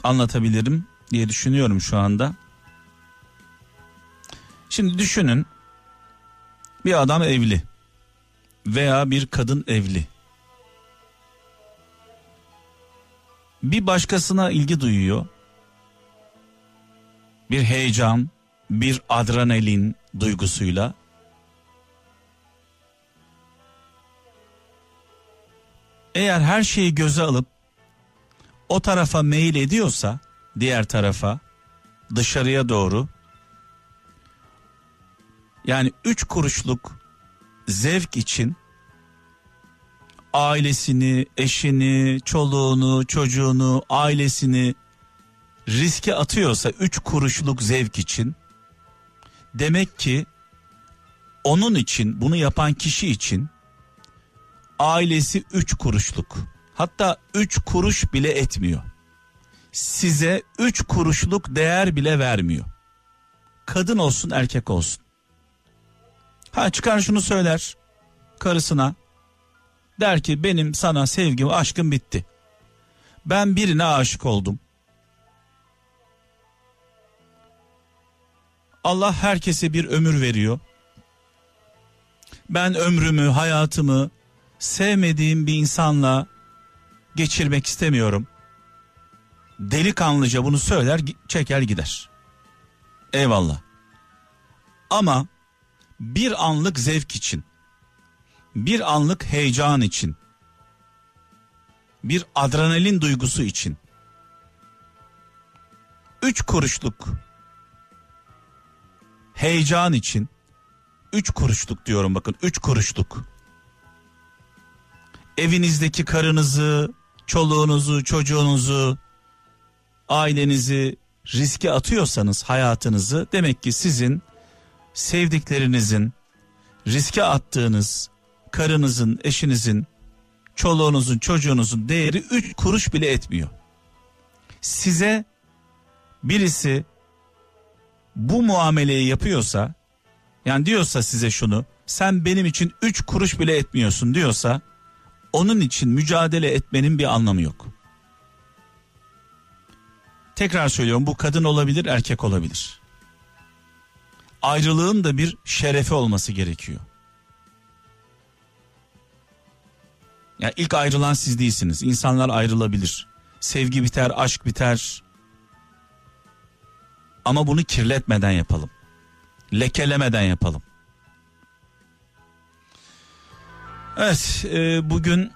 anlatabilirim diye düşünüyorum şu anda. Şimdi düşünün bir adam evli veya bir kadın evli. Bir başkasına ilgi duyuyor. Bir heyecan, bir adrenalin duygusuyla. Eğer her şeyi göze alıp o tarafa meyil ediyorsa diğer tarafa dışarıya doğru yani üç kuruşluk zevk için ailesini, eşini, çoluğunu, çocuğunu, ailesini riske atıyorsa üç kuruşluk zevk için demek ki onun için bunu yapan kişi için ailesi üç kuruşluk hatta üç kuruş bile etmiyor. Size üç kuruşluk değer bile vermiyor. Kadın olsun erkek olsun. Ha çıkar şunu söyler karısına. Der ki benim sana sevgim aşkım bitti. Ben birine aşık oldum. Allah herkese bir ömür veriyor. Ben ömrümü, hayatımı sevmediğim bir insanla geçirmek istemiyorum. Delikanlıca bunu söyler, çeker gider. Eyvallah. Ama bir anlık zevk için, bir anlık heyecan için, bir adrenalin duygusu için, üç kuruşluk heyecan için, üç kuruşluk diyorum bakın, üç kuruşluk evinizdeki karınızı, çoluğunuzu, çocuğunuzu, ailenizi riske atıyorsanız hayatınızı demek ki sizin sevdiklerinizin riske attığınız karınızın, eşinizin, çoluğunuzun, çocuğunuzun değeri 3 kuruş bile etmiyor. Size birisi bu muameleyi yapıyorsa yani diyorsa size şunu sen benim için 3 kuruş bile etmiyorsun diyorsa onun için mücadele etmenin bir anlamı yok. Tekrar söylüyorum bu kadın olabilir erkek olabilir. Ayrılığın da bir şerefi olması gerekiyor. Yani ilk ayrılan siz değilsiniz. İnsanlar ayrılabilir. Sevgi biter, aşk biter. Ama bunu kirletmeden yapalım. Lekelemeden yapalım. Evet e, bugün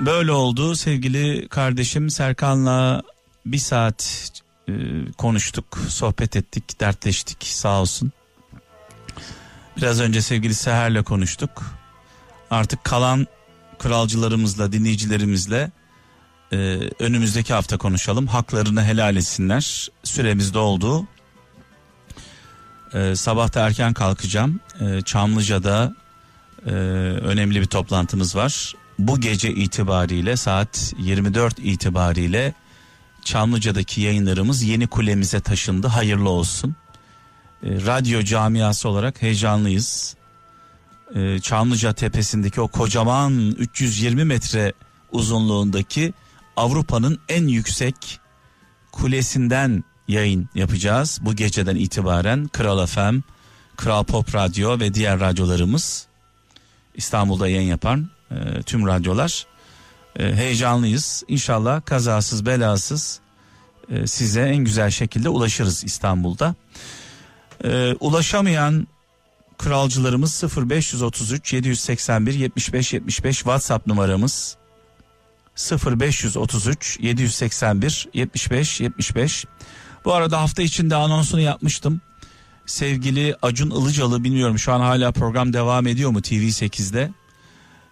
böyle oldu sevgili kardeşim Serkan'la bir saat e, konuştuk, sohbet ettik, dertleştik sağ olsun. Biraz önce sevgili Seher'le konuştuk. Artık kalan kralcılarımızla, dinleyicilerimizle e, önümüzdeki hafta konuşalım. Haklarını helal etsinler. Süremiz doldu. E, sabah da erken kalkacağım. E, Çamlıca'da e, önemli bir toplantımız var. Bu gece itibariyle saat 24 itibariyle Çamlıca'daki yayınlarımız yeni kulemize taşındı. Hayırlı olsun. E, radyo camiası olarak heyecanlıyız. E, Çamlıca tepesindeki o kocaman 320 metre uzunluğundaki Avrupa'nın en yüksek kulesinden yayın yapacağız. Bu geceden itibaren Kral FM, Kral Pop Radyo ve diğer radyolarımız İstanbul'da yayın yapan e, tüm radyolar e, heyecanlıyız. İnşallah kazasız belasız e, size en güzel şekilde ulaşırız İstanbul'da. E, ulaşamayan kralcılarımız 0533 781 75 75 WhatsApp numaramız 0533 781 75 75 bu arada hafta içinde anonsunu yapmıştım. Sevgili Acun Ilıcalı bilmiyorum şu an hala program devam ediyor mu TV8'de.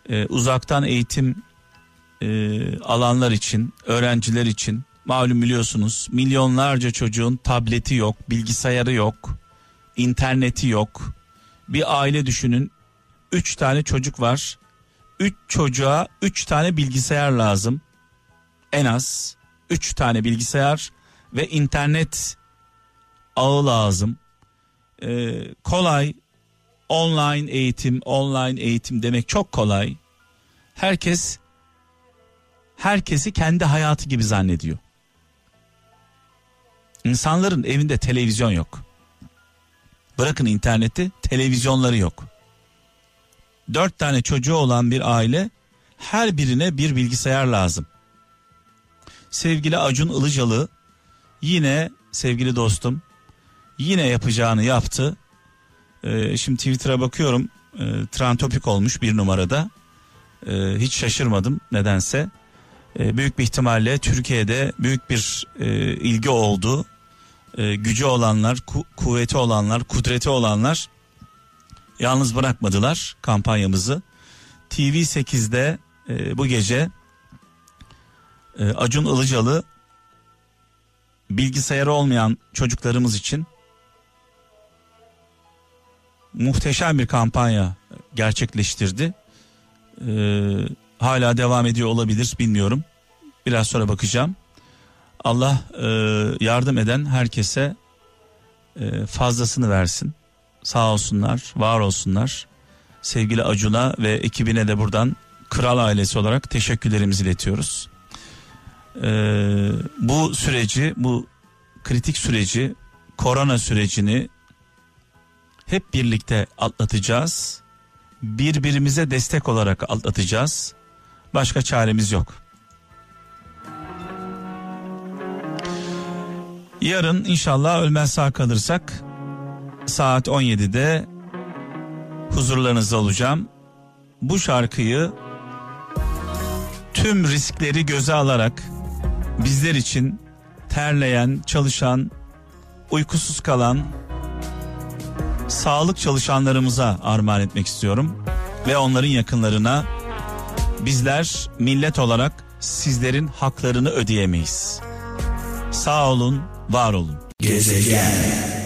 Ee, uzaktan eğitim e, alanlar için, öğrenciler için malum biliyorsunuz milyonlarca çocuğun tableti yok, bilgisayarı yok, interneti yok. Bir aile düşünün. Üç tane çocuk var. Üç çocuğa üç tane bilgisayar lazım. En az üç tane bilgisayar ve internet ağı lazım. Ee, kolay online eğitim, online eğitim demek çok kolay. Herkes herkesi kendi hayatı gibi zannediyor. İnsanların evinde televizyon yok. Bırakın interneti, televizyonları yok. Dört tane çocuğu olan bir aile her birine bir bilgisayar lazım. Sevgili Acun Ilıcalı yine sevgili dostum yine yapacağını yaptı. Ee, şimdi Twitter'a bakıyorum e, trend topik olmuş bir numarada. Ee, hiç şaşırmadım nedense. Ee, büyük bir ihtimalle Türkiye'de büyük bir e, ilgi oldu. Ee, gücü olanlar, ku- kuvveti olanlar, kudreti olanlar yalnız bırakmadılar kampanyamızı. TV8'de e, bu gece e, Acun Ilıcalı bilgisayarı olmayan çocuklarımız için muhteşem bir kampanya gerçekleştirdi. Ee, hala devam ediyor olabilir bilmiyorum. Biraz sonra bakacağım. Allah e, yardım eden herkese e, fazlasını versin. Sağ olsunlar, var olsunlar. Sevgili Acun'a ve ekibine de buradan kral ailesi olarak teşekkürlerimizi iletiyoruz. Ee, bu süreci, bu kritik süreci, korona sürecini hep birlikte atlatacağız. Birbirimize destek olarak atlatacağız. Başka çaremiz yok. Yarın inşallah ölmez sağ kalırsak saat 17'de huzurlarınızda olacağım. Bu şarkıyı tüm riskleri göze alarak bizler için terleyen, çalışan, uykusuz kalan sağlık çalışanlarımıza armağan etmek istiyorum ve onların yakınlarına bizler millet olarak sizlerin haklarını ödeyemeyiz. Sağ olun, var olun. Gezegen